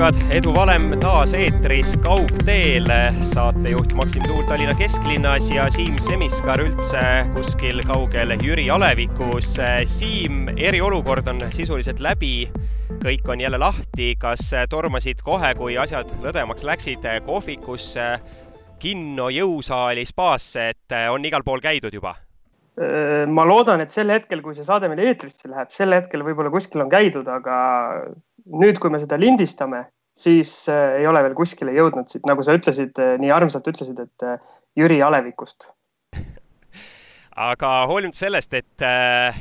sõbrad, Edu Valem taas eetris Kaugteel, saatejuht Maksim Tuul Tallinna kesklinnas ja Siim Semiskar üldse kuskil kaugel Jüri alevikus. Siim, eriolukord on sisuliselt läbi, kõik on jälle lahti. kas tormasid kohe, kui asjad lõdvemaks läksid, kohvikusse, kinno, jõusaali, spaasse, et on igal pool käidud juba? ma loodan, et sel hetkel, kui see saade meil eetrisse läheb, sel hetkel võib-olla kuskil on käidud, aga nüüd, kui me seda lindistame, siis äh, ei ole veel kuskile jõudnud siit, nagu sa ütlesid, äh, nii armsalt ütlesid, et äh, Jüri alevikust. Aga hoolimata sellest, et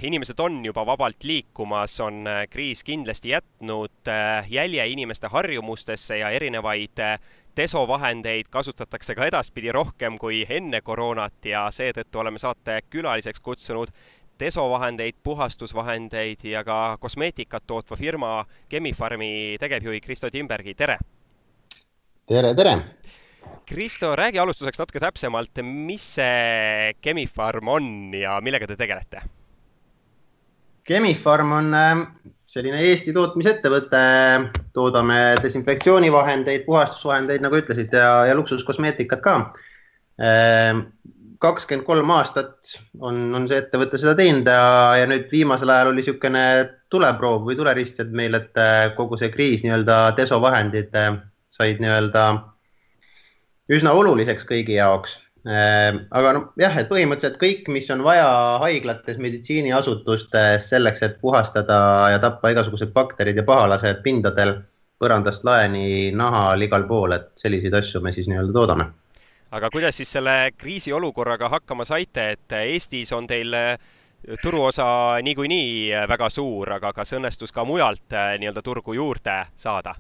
inimesed on juba vabalt liikumas, on kriis kindlasti jätnud jälje inimeste harjumustesse ja erinevaid desovahendeid kasutatakse ka edaspidi rohkem kui enne koroonat ja seetõttu oleme saate külaliseks kutsunud desovahendeid, puhastusvahendeid ja ka kosmeetikat tootva firma Chemi-Pharmi tegevjuhi Kristo Timbergi, tere! tere, tere! Kristo, räägi alustuseks natuke täpsemalt, mis see Chemi-Pharm on ja millega te tegelete? Chemi-Pharm on äh, selline Eesti tootmisettevõte, toodame desinfektsioonivahendeid, puhastusvahendeid, nagu ütlesid, ja, ja luksuskosmeetikat ka äh, kakskümmend kolm aastat on, on see ettevõte seda teinud ja, ja nüüd viimasel ajal oli niisugune tuleproov või tulerist meil, et äh, kogu see kriis nii-öelda desovahendid äh, said nii-öelda üsna oluliseks kõigi jaoks. Äh, aga noh, jah, et põhimõtteliselt kõik, mis on vaja haiglates, meditsiiniasutustes selleks, et puhastada ja tappa igasugused bakterid ja pahalased pindadel põrandast laeni, nahal, igal pool, et selliseid asju me siis nii-öelda toodame aga kuidas siis selle kriisiolukorraga hakkama saite, et Eestis on teil äh, turuosa niikuinii äh, väga suur, aga kas õnnestus ka mujalt äh, nii-öelda turgu juurde saada?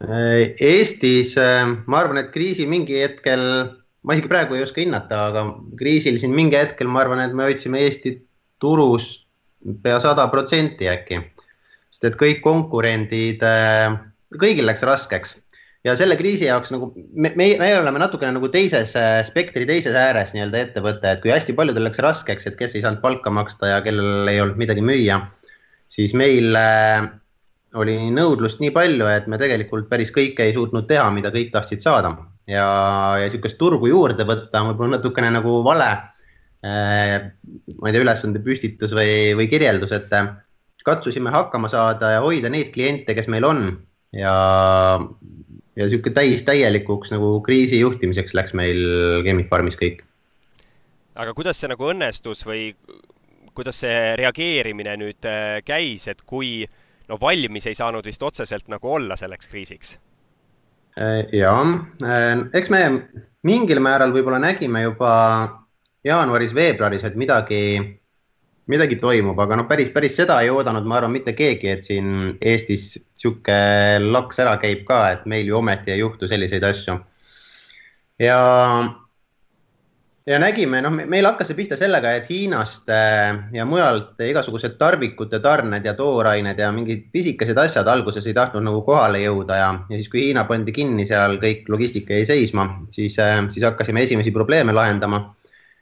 Eestis ma arvan, et kriisi mingi hetkel, ma isegi praegu ei oska hinnata, aga kriisil siin mingi hetkel ma arvan, et me hoidsime Eesti turus pea sada protsenti äkki, sest et kõik konkurendid, kõigil läks raskeks ja selle kriisi jaoks nagu me, me, me oleme natukene nagu teises äh, spektri teises ääres nii-öelda ettevõte, et kui hästi paljudel läks raskeks, et kes ei saanud palka maksta ja kellel ei olnud midagi müüa, siis meil äh, oli nõudlust nii palju, et me tegelikult päris kõike ei suutnud teha, mida kõik tahtsid saada ja, ja niisugust turgu juurde võtta on võib-olla natukene nagu vale äh,. ma ei tea, ülesande püstitus või, või kirjeldus, et katsusime hakkama saada ja hoida neid kliente, kes meil on ja ja niisugune täis täielikuks nagu kriisi juhtimiseks läks meil Chemi-Pharmis kõik. aga kuidas see nagu õnnestus või kuidas see reageerimine nüüd äh, käis, et kui no valmis ei saanud vist otseselt nagu olla selleks kriisiks? Äh, ja, äh, eks me mingil määral võib-olla nägime juba jaanuaris-veebruaris, et midagi midagi toimub, aga noh, päris, päris seda ei oodanud, ma arvan, mitte keegi, et siin Eestis sihuke laks ära käib ka, et meil ju ometi ei juhtu selliseid asju. ja, ja nägime, noh, meil hakkas see pihta sellega, et Hiinast äh, ja mujalt igasugused tarvikute tarned ja toorained ja mingid pisikesed asjad alguses ei tahtnud nagu kohale jõuda ja, ja siis, kui Hiina pandi kinni, seal kõik logistika jäi seisma, siis, äh, siis hakkasime esimesi probleeme lahendama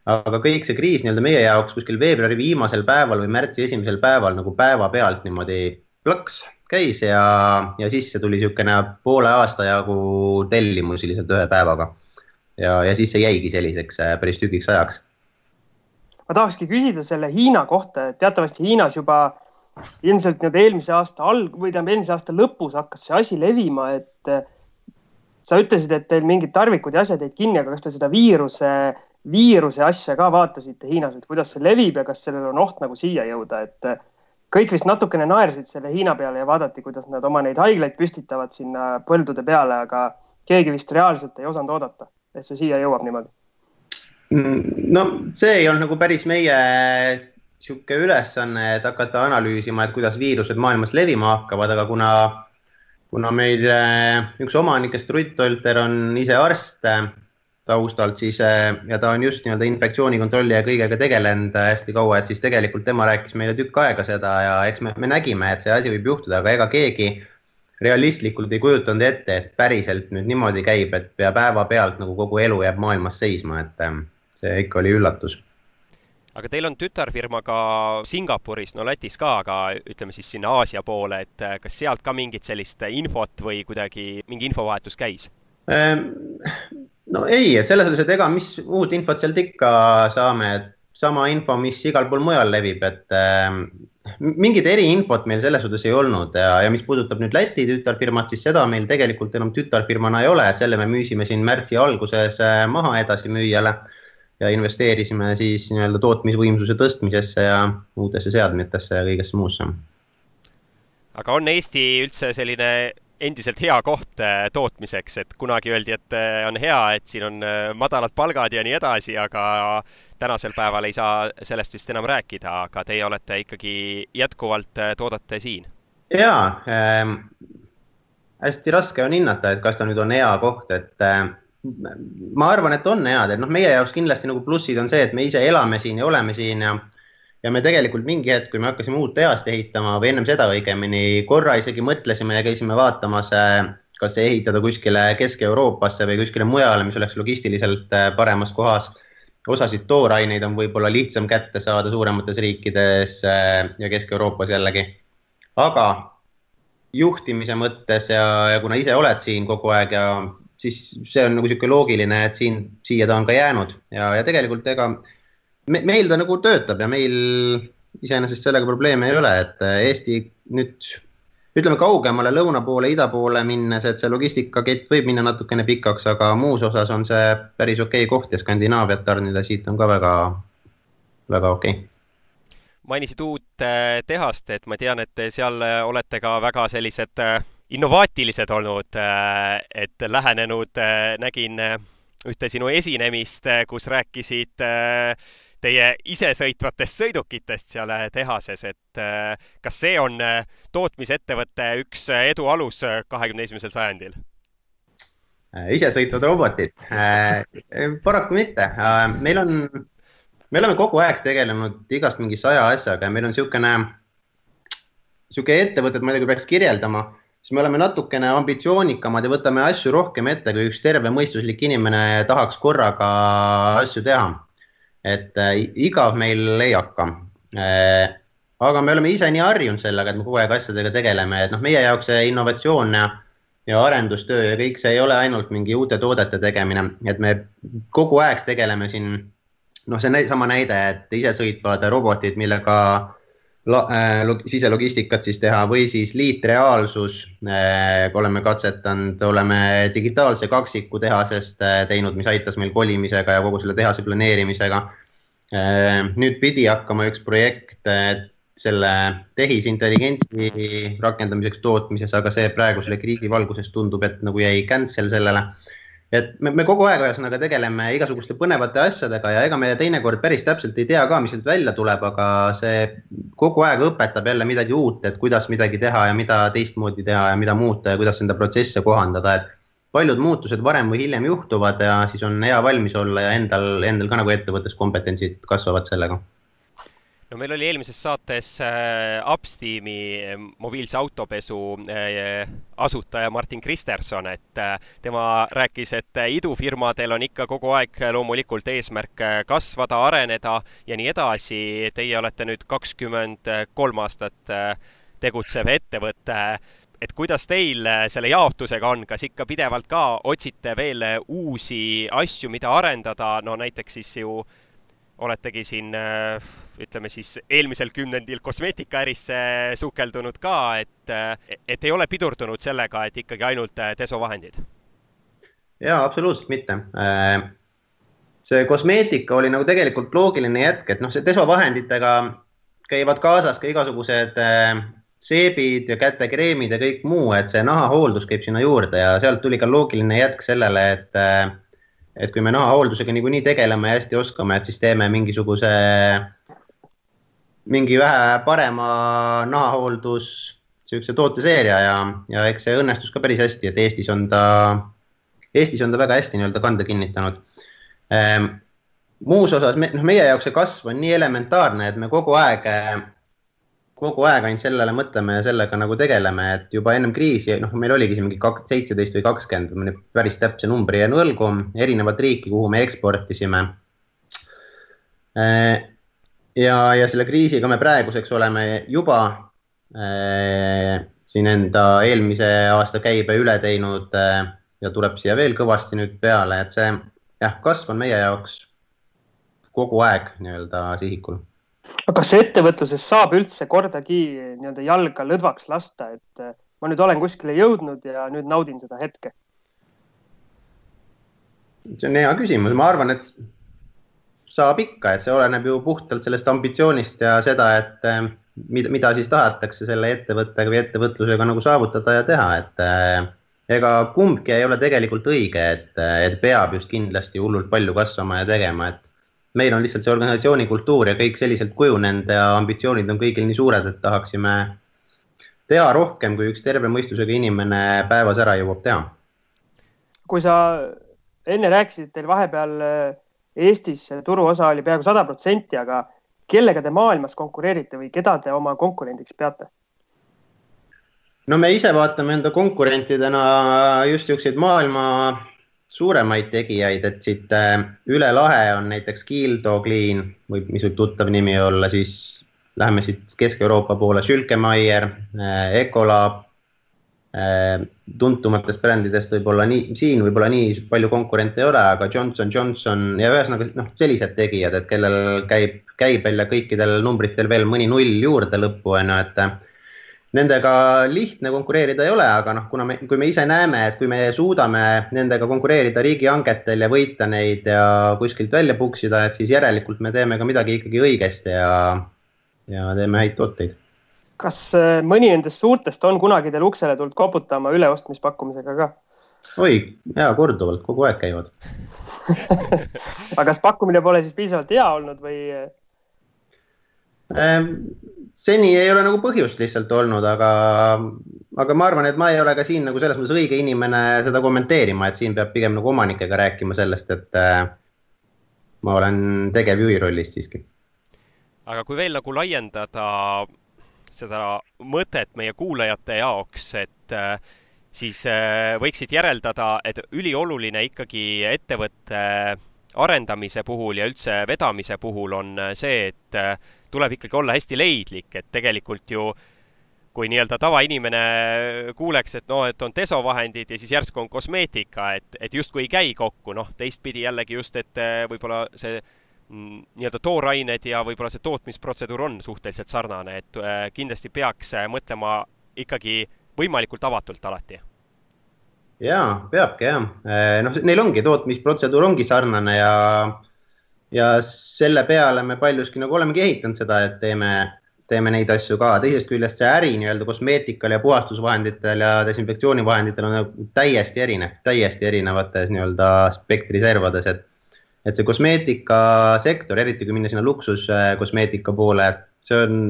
aga kõik see kriis nii-öelda meie jaoks kuskil veebruari viimasel päeval või märtsi esimesel päeval nagu päevapealt niimoodi plõks käis ja, ja sisse tuli niisugune poole aasta jagu tellimusi lihtsalt ühe päevaga. ja, ja siis see jäigi selliseks äh, päris tükiks ajaks. ma tahakski küsida selle Hiina kohta, et teatavasti Hiinas juba ilmselt nii-öelda eelmise aasta alg- või tähendab eelmise aasta lõpus hakkas see asi levima, et sa ütlesid, et teil mingid tarvikud ja asjad jäid kinni, aga kas te seda viiruse viiruse asja ka vaatasite Hiinas, et kuidas see levib ja kas sellel on oht nagu siia jõuda, et äh, kõik vist natukene naersid selle Hiina peale ja vaadati, kuidas nad oma neid haiglaid püstitavad sinna põldude peale, aga keegi vist reaalselt ei osanud oodata, et see siia jõuab niimoodi. Mm, no see ei olnud nagu päris meie sihuke ülesanne, et hakata analüüsima, et kuidas viirused maailmas levima hakkavad, aga kuna, kuna meil äh, üks omanikest Rutt Tolter on ise arst taustalt, siis äh, ja ta on just nii-öelda infektsioonikontrolli ja kõigega tegelenud äh, hästi kaua, et siis tegelikult tema rääkis meile tükk aega seda ja eks me, me nägime, et see asi võib juhtuda, aga ega keegi realistlikult ei kujutanud ette, et päriselt nüüd niimoodi käib, et pea päevapealt nagu kogu elu jääb maailmas seisma, et ähm, see ikka oli üllatus aga teil on tütarfirma ka Singapuris, no Lätis ka, aga ütleme siis sinna Aasia poole, et kas sealt ka mingit sellist infot või kuidagi mingi infovahetus käis? No ei, et selles suhtes, et ega mis uut infot sealt ikka saame, et sama info, mis igal pool mujal levib, et äh, mingit eriinfot meil selles suhtes ei olnud ja, ja mis puudutab nüüd Läti tütarfirmat, siis seda meil tegelikult enam tütarfirmana ei ole, et selle me müüsime siin märtsi alguses äh, maha edasimüüjale ja investeerisime siis nii-öelda tootmisvõimsuse tõstmisesse ja uutesse seadmetesse ja kõigesse muusse. aga on Eesti üldse selline endiselt hea koht äh, tootmiseks, et kunagi öeldi, et äh, on hea, et siin on äh, madalad palgad ja nii edasi, aga tänasel päeval ei saa sellest vist enam rääkida, aga teie olete ikkagi jätkuvalt, toodate siin? jaa ähm,, hästi raske on hinnata, et kas ta nüüd on hea koht, et äh, ma arvan, et on head, et noh, meie jaoks kindlasti nagu plussid on see, et me ise elame siin ja oleme siin ja ja me tegelikult mingi hetk, kui me hakkasime uut tehast ehitama või ennem seda õigemini korra isegi mõtlesime ja käisime vaatamas, äh, kas ehitada kuskile Kesk-Euroopasse või kuskile mujale, mis oleks logistiliselt äh, paremas kohas. osasid tooraineid on võib-olla lihtsam kätte saada suuremates riikides äh, ja Kesk-Euroopas jällegi. aga juhtimise mõttes ja, ja kuna ise oled siin kogu aeg ja siis see on nagu niisugune loogiline, et siin, siia ta on ka jäänud ja, ja tegelikult ega me, meil ta nagu töötab ja meil iseenesest sellega probleeme ei ole, et äh, Eesti nüüd ütleme kaugemale lõuna poole, ida poole minnes, et see logistikakett võib minna natukene pikaks, aga muus osas on see päris okei okay koht ja Skandinaaviat tarnida siit on ka väga, väga okei. Okay mainisid uut äh, tehast, et ma tean, et seal olete ka väga sellised äh, innovaatilised olnud, et lähenenud, nägin ühte sinu esinemist, kus rääkisid teie isesõitvatest sõidukitest seal äh, tehases, et äh, kas see on äh, tootmisettevõtte üks edu alus kahekümne esimesel sajandil? isesõitvad robotid. Paraku mitte, meil on, me oleme kogu aeg tegelenud igast mingi saja asjaga ja meil on niisugune, niisugune ettevõte, et ma ei tea, kui peaks kirjeldama, siis me oleme natukene ambitsioonikamad ja võtame asju rohkem ette, kui üks tervemõistuslik inimene tahaks korraga asju teha et äh, igav meil ei hakka äh,. aga me oleme ise nii harjunud sellega, et me kogu aeg asjadega tegeleme, et noh, meie jaoks see innovatsioon ja, ja arendustöö ja kõik see ei ole ainult mingi uute toodete tegemine, et me kogu aeg tegeleme siin noh, see sama näide, et isesõitvad robotid, millega siselogistikat siis teha või siis liitreaalsus äh,. oleme katsetanud, oleme digitaalse kaksiku tehasest äh, teinud, mis aitas meil kolimisega ja kogu selle tehase planeerimisega Äh, nüüd pidi hakkama üks projekt äh, selle tehisintelligentsi rakendamiseks tootmises, aga see praegu selle kriisi valguses tundub, et nagu jäi cancel sellele. Et me, me kogu aeg ühesõnaga tegeleme igasuguste põnevate asjadega ja ega me teinekord päris täpselt ei tea ka, mis sealt välja tuleb, aga see kogu aeg õpetab jälle midagi uut, et kuidas midagi teha ja mida teistmoodi teha ja mida muuta ja kuidas enda protsesse kohandada, et paljud muutused varem või hiljem juhtuvad ja siis on hea valmis olla ja endal, endal ka nagu ettevõttes kompetentsid kasvavad sellega no meil oli eelmises saates äh, Upsteami äh, mobiilse autopesu äh, asutaja Martin Kristerson, et äh, tema rääkis, et äh, idufirmadel on ikka kogu aeg loomulikult eesmärk äh, kasvada, areneda ja nii edasi. Teie olete nüüd kakskümmend kolm aastat tegutsev ettevõte. Et kuidas teil äh, selle jaotusega on, kas ikka pidevalt ka otsite veel äh, uusi asju, mida arendada, no näiteks siis ju oletegi siin äh, ütleme siis eelmisel kümnendil kosmeetikaärisse sukeldunud ka, et, et ei ole pidurdunud sellega, et ikkagi ainult desovahendid? jaa, absoluutselt mitte. see kosmeetika oli nagu tegelikult loogiline jätk, et noh, see desovahenditega käivad kaasas ka igasugused seebid ja kätekreemid ja kõik muu, et see nahahooldus käib sinna juurde ja sealt tuli ka loogiline jätk sellele, et et kui me nahahooldusega niikuinii tegeleme ja hästi oskame, et siis teeme mingisuguse, mingi vähe parema nahahooldus, niisuguse tooteseeria ja, ja eks see õnnestus ka päris hästi, et Eestis on ta, Eestis on ta väga hästi nii-öelda kanda kinnitanud ehm,. muus osas noh, meie jaoks see kasv on nii elementaarne, et me kogu aeg kogu aeg ainult sellele mõtleme ja sellega nagu tegeleme, et juba ennem kriisi, noh, meil oligi see mingi kaks, seitseteist või kakskümmend, ma nüüd päris täpse numbri jään võlgu, erinevat riiki, kuhu me eksportisime. Äh, ja, ja selle kriisiga me praeguseks oleme juba äh, siin enda eelmise aasta käibe üle teinud äh, ja tuleb siia veel kõvasti nüüd peale, et see jah, kasv on meie jaoks kogu aeg nii-öelda sihikul. aga kas ettevõtluses saab üldse kordagi nii-öelda jalga lõdvaks lasta, et äh, ma nüüd olen kuskile jõudnud ja nüüd naudin seda hetke? see on hea küsimus, ma arvan, et saab ikka, et see oleneb ju puhtalt sellest ambitsioonist ja seda, et äh, mida, mida siis tahetakse selle ettevõttega või ettevõtlusega nagu saavutada ja teha, et äh, ega kumbki ei ole tegelikult õige, et, et peab just kindlasti hullult palju kasvama ja tegema, et meil on lihtsalt see organisatsiooni kultuur ja kõik selliselt kujunenud ja ambitsioonid on kõigil nii suured, et tahaksime teha rohkem, kui üks terve mõistusega inimene päevas ära jõuab teha. kui sa enne rääkisid, teil vahepeal äh, Eestis turuosa oli peaaegu sada protsenti, aga kellega te maailmas konkureerite või keda te oma konkurendiks peate? no me ise vaatame enda konkurentidena just niisuguseid maailma suuremaid tegijaid, et siit äh, üle lahe on näiteks Kiildo Clean või mis võib tuttav nimi olla, siis läheme siit Kesk-Euroopa poole, Schülkemeier, äh, Ecolab. Äh, tuntumatest brändidest võib-olla nii, siin võib-olla nii palju konkurente ei ole, aga Johnson Johnson ja ühesõnaga noh, sellised tegijad, et kellel käib, käib välja kõikidel numbritel veel mõni null juurde lõppu on ju, et Nendega lihtne konkureerida ei ole, aga noh, kuna me, kui me ise näeme, et kui me suudame nendega konkureerida riigihangetel ja võita neid ja kuskilt välja puksida, et siis järelikult me teeme ka midagi ikkagi õigesti ja, ja teeme häid tooteid. Kas äh, mõni nendest suurtest on kunagi teil uksele tulnud koputama üleostmispakkumisega ka? oi, ja korduvalt, kogu aeg käivad aga kas pakkumine pole siis piisavalt hea olnud või? Ehm, seni ei ole nagu põhjust lihtsalt olnud, aga, aga ma arvan, et ma ei ole ka siin nagu selles mõttes õige inimene seda kommenteerima, et siin peab pigem nagu omanikega rääkima sellest, et äh, ma olen tegevjuhi rollis siiski. aga kui veel nagu laiendada seda mõtet meie kuulajate jaoks, et äh, siis äh, võiksid järeldada, et ülioluline ikkagi ettevõtte arendamise puhul ja üldse vedamise puhul on see, et tuleb ikkagi olla hästi leidlik, et tegelikult ju kui nii-öelda tavainimene kuuleks, et noh, et on desovahendid ja siis järsku on kosmeetika, et, et justkui ei käi kokku, noh, teistpidi jällegi just, et võib-olla see nii-öelda toorained ja võib-olla see tootmisprotseduur on suhteliselt sarnane, et eh, kindlasti peaks eh, mõtlema ikkagi võimalikult avatult alati. jaa, peabki jah, noh, neil ongi tootmisprotseduur ongi sarnane ja ja selle peale me paljuski nagu olemegi ehitanud seda, et teeme, teeme neid asju ka. teisest küljest see äri nii-öelda kosmeetikal ja puhastusvahenditel ja desinfektsioonivahenditel on nagu täiesti erinev, täiesti erinevates nii-öelda spektri servades, et et see kosmeetikasektor, eriti kui minna sinna luksuskosmeetika poole, see on,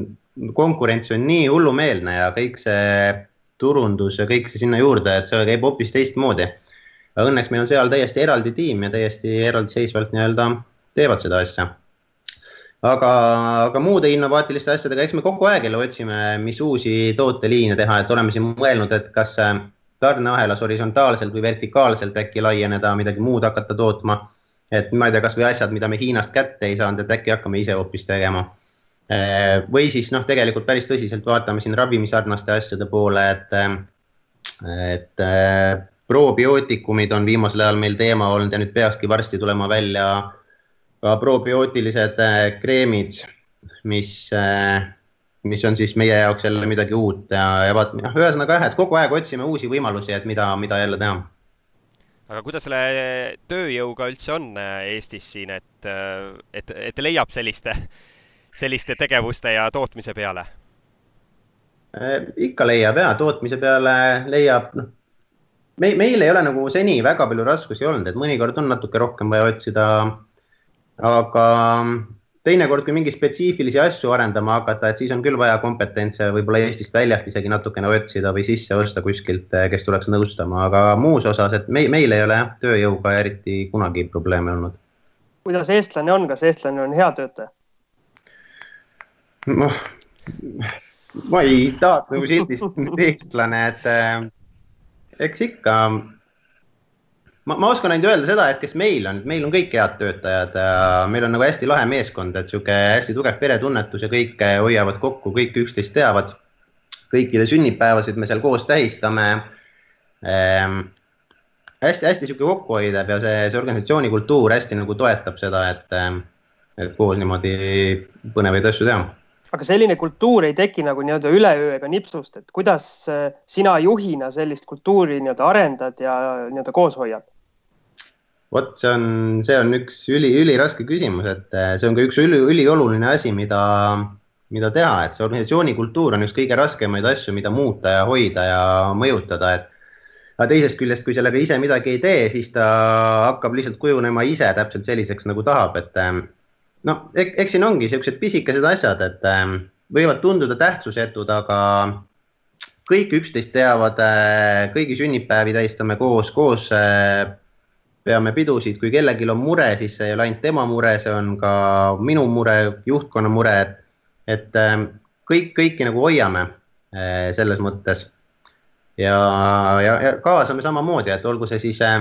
konkurents on nii hullumeelne ja kõik see turundus ja kõik see sinna juurde, et see käib hoopis teistmoodi. õnneks meil on seal täiesti eraldi tiim ja täiesti eraldiseisvalt nii-öelda teevad seda asja. aga, aga muude innovaatiliste asjadega, eks me kogu aeg jälle otsime, mis uusi tooteliine teha, et oleme siin mõelnud, et kas tarneahelas horisontaalselt või vertikaalselt äkki laieneda, midagi muud hakata tootma. Et ma ei tea, kasvõi asjad, mida me Hiinast kätte ei saanud, et äkki hakkame ise hoopis tegema. või siis noh, tegelikult päris tõsiselt vaatame siin ravimisarnaste asjade poole, et, et probiootikumid on viimasel ajal meil teema olnud ja nüüd peakski varsti tulema välja ka probiootilised äh, kreemid, mis, äh, mis on siis meie jaoks jälle midagi uut ja, ja vaat, noh, ühesõnaga jah, et kogu aeg otsime uusi võimalusi, et mida, mida jälle teha. Aga kuidas selle tööjõuga üldse on äh, Eestis siin, et, et, et leiab selliste, selliste tegevuste ja tootmise peale? ikka leiab ja tootmise peale leiab, noh, me, meil ei ole nagu seni väga palju raskusi olnud, et mõnikord on natuke rohkem vaja otsida aga teinekord, kui mingeid spetsiifilisi asju arendama hakata, et siis on küll vaja kompetentse võib-olla Eestist väljast isegi natukene otsida või sisse osta kuskilt, kes tuleks nõustama, aga muus osas, et me, meil ei ole jah, tööjõuga eriti kunagi probleeme olnud. kuidas eestlane on, kas eestlane on hea töötaja? noh, ma ei tahaks nagu sildistada eestlane, et eh, eks ikka ma, ma oskan ainult öelda seda, et kes meil on, meil on kõik head töötajad ja meil on nagu hästi lahe meeskond, et sihuke hästi tugev peretunnetus ja kõik hoiavad kokku, kõik üksteist teavad. kõikide sünnipäevasid me seal koos tähistame ehm,. hästi-hästi sihuke kokkuhoidev ja see, see organisatsiooni kultuur hästi nagu toetab seda, et, et koos niimoodi põnevaid asju teha aga selline kultuur ei teki nagu nii-öelda üleöö ega nipsust, et kuidas äh, sina juhina sellist kultuuri nii-öelda arendad ja nii-öelda koos hoiad? Vot see on, see on üks üli, üliraske küsimus, et äh, see on ka üks üli, ülioluline asi, mida, mida teha, et see organisatsiooni kultuur on üks kõige raskemaid asju, mida muuta ja hoida ja mõjutada, et aga teisest küljest, kui sellega ise midagi ei tee, siis ta hakkab lihtsalt kujunema ise täpselt selliseks, nagu tahab, et äh, no eks siin ongi siuksed pisikesed asjad, et äh, võivad tunduda tähtsusetud, aga kõik üksteist teavad kõigi sünnipäevi tähistame koos, koos peame pidusid, kui kellelgi on mure, siis see ei ole ainult tema mure, see on ka minu mure, juhtkonna mure, et, et äh, kõik, kõiki nagu hoiame äh, selles mõttes. ja, ja, ja kaasame samamoodi, et olgu see siis äh,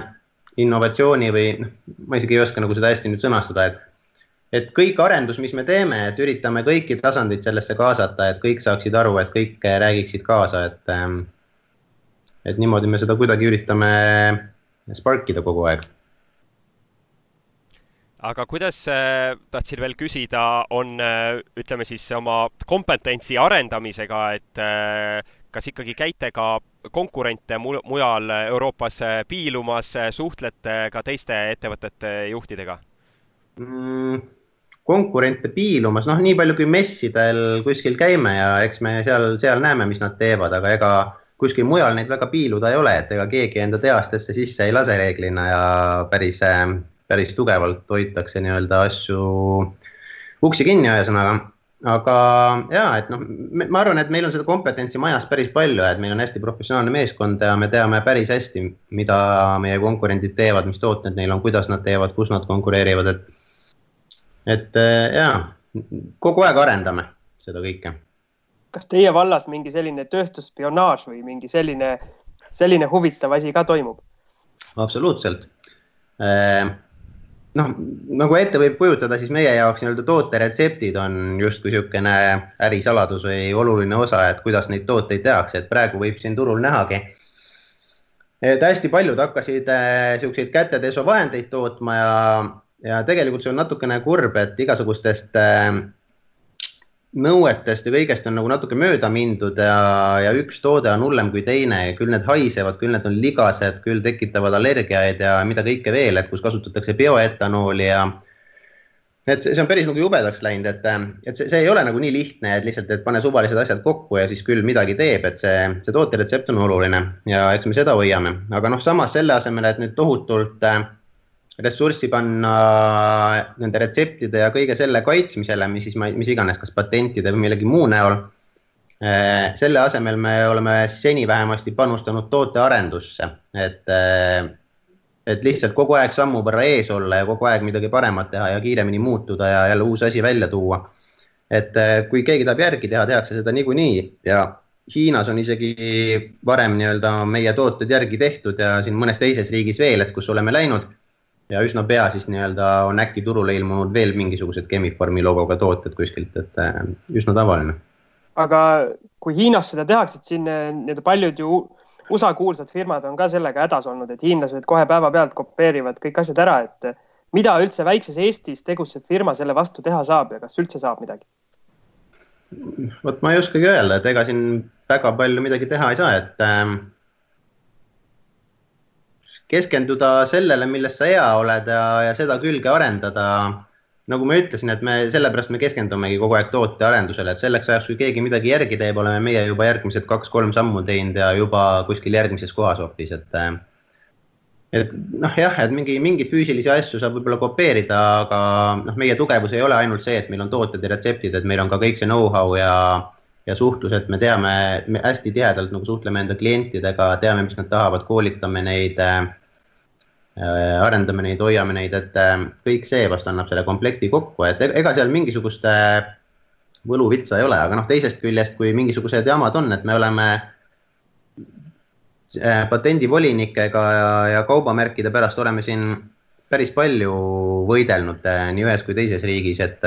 innovatsiooni või noh, ma isegi ei oska nagu seda hästi nüüd sõnastada, et et kõik arendus, mis me teeme, et üritame kõiki tasandeid sellesse kaasata, et kõik saaksid aru, et kõik räägiksid kaasa, et. Ähm, et niimoodi me seda kuidagi üritame spark ida kogu aeg. Aga kuidas, äh, tahtsin veel küsida, on äh, ütleme siis oma kompetentsi arendamisega, et äh, kas ikkagi käite ka konkurente mujal Euroopas piilumas, suhtlete ka teiste ettevõtete juhtidega mm.? konkurente piilumas, noh, nii palju kui messidel kuskil käime ja eks me seal, seal näeme, mis nad teevad, aga ega kuskil mujal neid väga piiluda ei ole, et ega keegi enda tehastesse sisse ei lase reeglina ja päris, päris tugevalt hoitakse nii-öelda asju uksi kinni, ühesõnaga. aga ja, et noh, ma arvan, et meil on seda kompetentsi majas päris palju, et meil on hästi professionaalne meeskond ja me teame päris hästi, mida meie konkurendid teevad, mis tooted neil on, kuidas nad teevad, kus nad konkureerivad, et et ja kogu aeg arendame seda kõike. kas teie vallas mingi selline tööstusspionaaž või mingi selline, selline huvitav asi ka toimub? absoluutselt. Noh, nagu ette võib kujutada, siis meie jaoks nii-öelda tooteretseptid on justkui niisugune ärisaladus või oluline osa, et kuidas neid tooteid tehakse, et praegu võib siin turul nähagi. Et hästi paljud hakkasid niisuguseid äh, kätedesovahendeid tootma ja ja tegelikult see on natukene kurb, et igasugustest äh, nõuetest ja kõigest on nagu natuke mööda mindud ja, ja üks toode on hullem kui teine, küll need haisevad, küll need on ligased, küll tekitavad allergiaid ja mida kõike veel, et kus kasutatakse bioetanooli ja et see, see on päris nagu jubedaks läinud, et, et see, see ei ole nagu nii lihtne, et lihtsalt, et pane suvalised asjad kokku ja siis küll midagi teeb, et see, see tooteretsept on oluline ja eks me seda hoiame, aga noh, samas selle asemel, et nüüd tohutult äh, ressurssi panna nende retseptide ja kõige selle kaitsmisele, mis siis, mis iganes, kas patentide või millegi muu näol. Eh, selle asemel me oleme seni vähemasti panustanud tootearendusse, et, eh, et lihtsalt kogu aeg sammu võrra ees olla ja kogu aeg midagi paremat teha ja kiiremini muutuda ja jälle uus asi välja tuua. et kui keegi tahab järgi teha, tehakse seda niikuinii ja Hiinas on isegi varem nii-öelda meie tooted järgi tehtud ja siin mõnes teises riigis veel, et kus oleme läinud ja üsna pea siis nii-öelda on äkki turule ilmunud veel mingisugused Chemi-Formi logoga tooted kuskilt, et äh, üsna tavaline. aga kui Hiinas seda tehakse, et siin äh, nii-öelda paljud ju USA kuulsad firmad on ka sellega hädas olnud, et hiinlased kohe päevapealt kopeerivad kõik asjad ära, et äh, mida üldse väikses Eestis tegutsev firma selle vastu teha saab ja kas üldse saab midagi? vot ma ei oskagi öelda, et ega siin väga palju midagi teha ei saa, et äh, keskenduda sellele, milles sa hea oled ja, ja seda külge arendada. nagu ma ütlesin, et me sellepärast me keskendumegi kogu aeg tootearendusele, et selleks ajaks, kui keegi midagi järgi teeb, oleme meie juba järgmised kaks-kolm sammu teinud ja juba kuskil järgmises kohas hoopis, et et noh, jah, et mingi, mingeid füüsilisi asju saab võib-olla kopeerida, aga noh, meie tugevus ei ole ainult see, et meil on tooted ja retseptid, et meil on ka kõik see know-how ja ja suhtlus, et me teame, me hästi tihedalt nagu suhtleme enda klientidega, teame, mis nad tahavad, koolitame neid äh,, arendame neid, hoiame neid, et äh, kõik see vast annab selle komplekti kokku, et e-, ega seal mingisugust äh, võluvitsa ei ole, aga noh, teisest küljest, kui mingisugused jamad on, et me oleme patendivolinikega ja, ja kaubamärkide pärast oleme siin päris palju võidelnud nii ühes kui teises riigis, et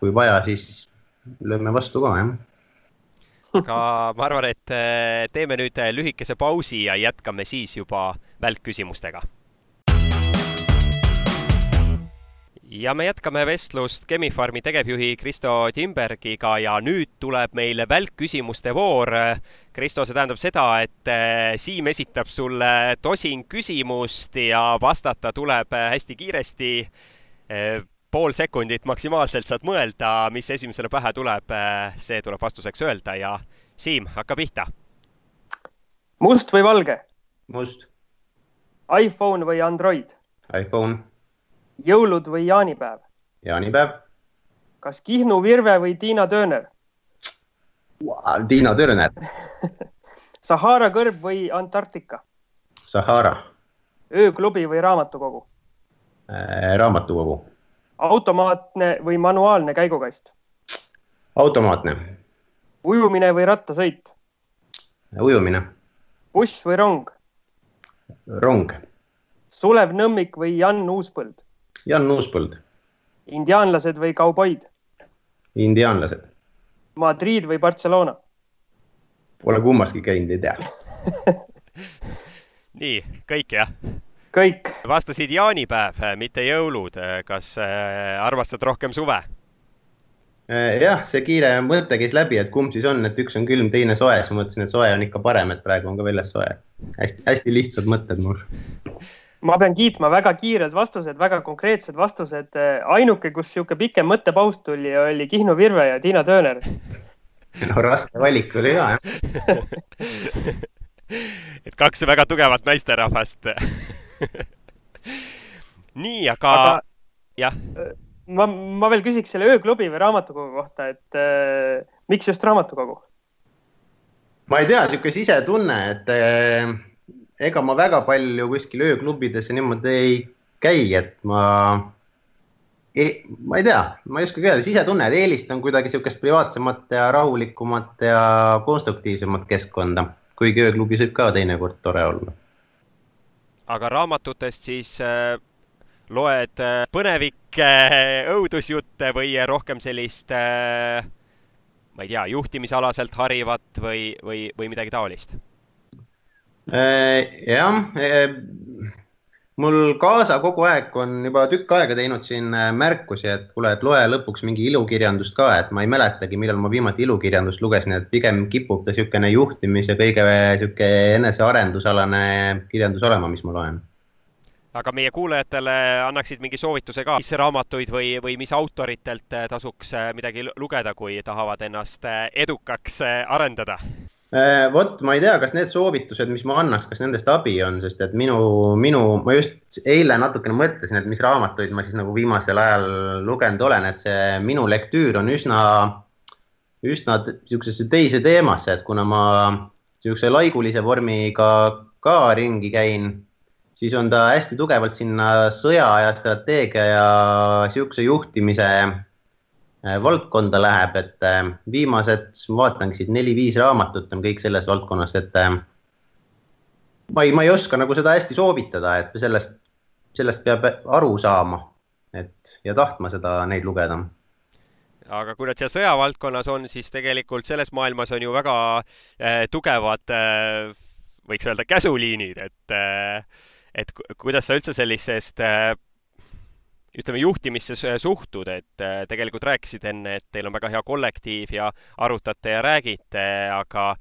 kui vaja, siis lööme vastu ka, jah aga ma arvan, et teeme nüüd lühikese pausi ja jätkame siis juba välkküsimustega ja me jätkame vestlust Chemi-Pharmi tegevjuhi Kristo Timbergiga ja nüüd tuleb meil välkküsimuste voor. Kristo, see tähendab seda, et eh, Siim esitab sulle tosin küsimust ja vastata tuleb hästi kiiresti. Pool sekundit maksimaalselt saad mõelda, mis esimesele pähe tuleb, see tuleb vastuseks öelda ja Siim, hakka pihta. must või valge? must. iPhone või Android? iPhone jõulud või jaanipäev? jaanipäev. kas Kihnu Virve või Tiina Tööner wow,? Tiina Tööner Sahara kõrb või Antarktika? Sahara. ööklubi või raamatukogu äh,? raamatukogu. Automaatne või manuaalne käigukast? automaatne. ujumine või rattasõit? ujumine. buss või rong? rong. Sulev Nõmmik või Jan Uuspõld? Jan Uuspõld. indiaanlased või kauboid? indiaanlased. Madrid või Barcelona? Pole kummaski käinud, ei tea nii, kõik jah? Kõik. vastasid jaanipäev, mitte jõulud. kas äh, armastad rohkem suve? Äh, jah, see kiire mõte käis läbi, et kumb siis on, et üks on külm, teine soe, siis ma mõtlesin, et soe on ikka parem, et praegu on ka väljas soe. hästi, hästi lihtsad mõtted mul ma pean kiitma, väga kiired vastused, väga konkreetsed vastused. ainuke, kus niisugune pikem mõttepaus tuli, oli Kihnu Virve ja Tiina Tööner. no raske valik oli ka, jah et kaks väga tugevat naisterahvast nii, aga, aga jah. ma, ma veel küsiks selle ööklubi või raamatukogu kohta, et äh, miks just raamatukogu? ma ei tea, niisugune sisetunne, et äh, ega ma väga palju kuskil ööklubidesse niimoodi ei käi, et ma e,, ma ei tea, ma ei oskagi öelda, sisetunne, et eelistan kuidagi niisugust privaatsemat ja rahulikumat ja konstruktiivsemat keskkonda, kuigi ööklubis võib ka teinekord tore olla. Aga raamatutest siis äh, loed äh, põnevikke äh, õudusjutte või rohkem sellist ma ei tea, juhtimisalaselt harivat või, või, või midagi taolist? Jah, mul kaasa kogu aeg on juba tükk aega teinud siin äh, märkusi, et kuule, et loe lõpuks mingi ilukirjandust ka, et ma ei mäletagi, millal ma viimati ilukirjandust lugesin, et pigem kipub ta niisugune juhtimis ja kõige niisugune enesearendusalane kirjandus olema, mis ma loen aga meie kuulajatele annaksid mingi soovituse ka, mis raamatuid või, või mis autoritelt tasuks midagi lugeda, kui tahavad ennast edukaks arendada? Äh, vot ma ei tea, kas need soovitused, mis ma annaks, kas nendest abi on, sest et minu, minu, ma just eile natukene mõtlesin, et mis raamatuid ma siis nagu viimasel ajal lugenud olen, et see minu lektüür on üsna, üsna niisugusesse teise teemasse, et kuna ma niisuguse laigulise vormiga ka ringi käin, siis on ta hästi tugevalt sinna sõja ja strateegia ja niisuguse juhtimise valdkonda läheb, et äh, viimased, ma vaatangi siit neli-viis raamatut on kõik selles valdkonnas, et äh, ma ei, ma ei oska nagu seda hästi soovitada, et sellest, sellest peab aru saama, et ja tahtma seda, neid lugeda. Aga kui nad seal sõjavaldkonnas on, siis tegelikult selles maailmas on ju väga äh, tugevad äh,, võiks öelda, käsuliinid, et äh, et kuidas sa üldse sellisest äh, ütleme, juhtimisse suhtud, et äh, tegelikult rääkisid enne, et teil on väga hea kollektiiv ja arutate ja räägite, aga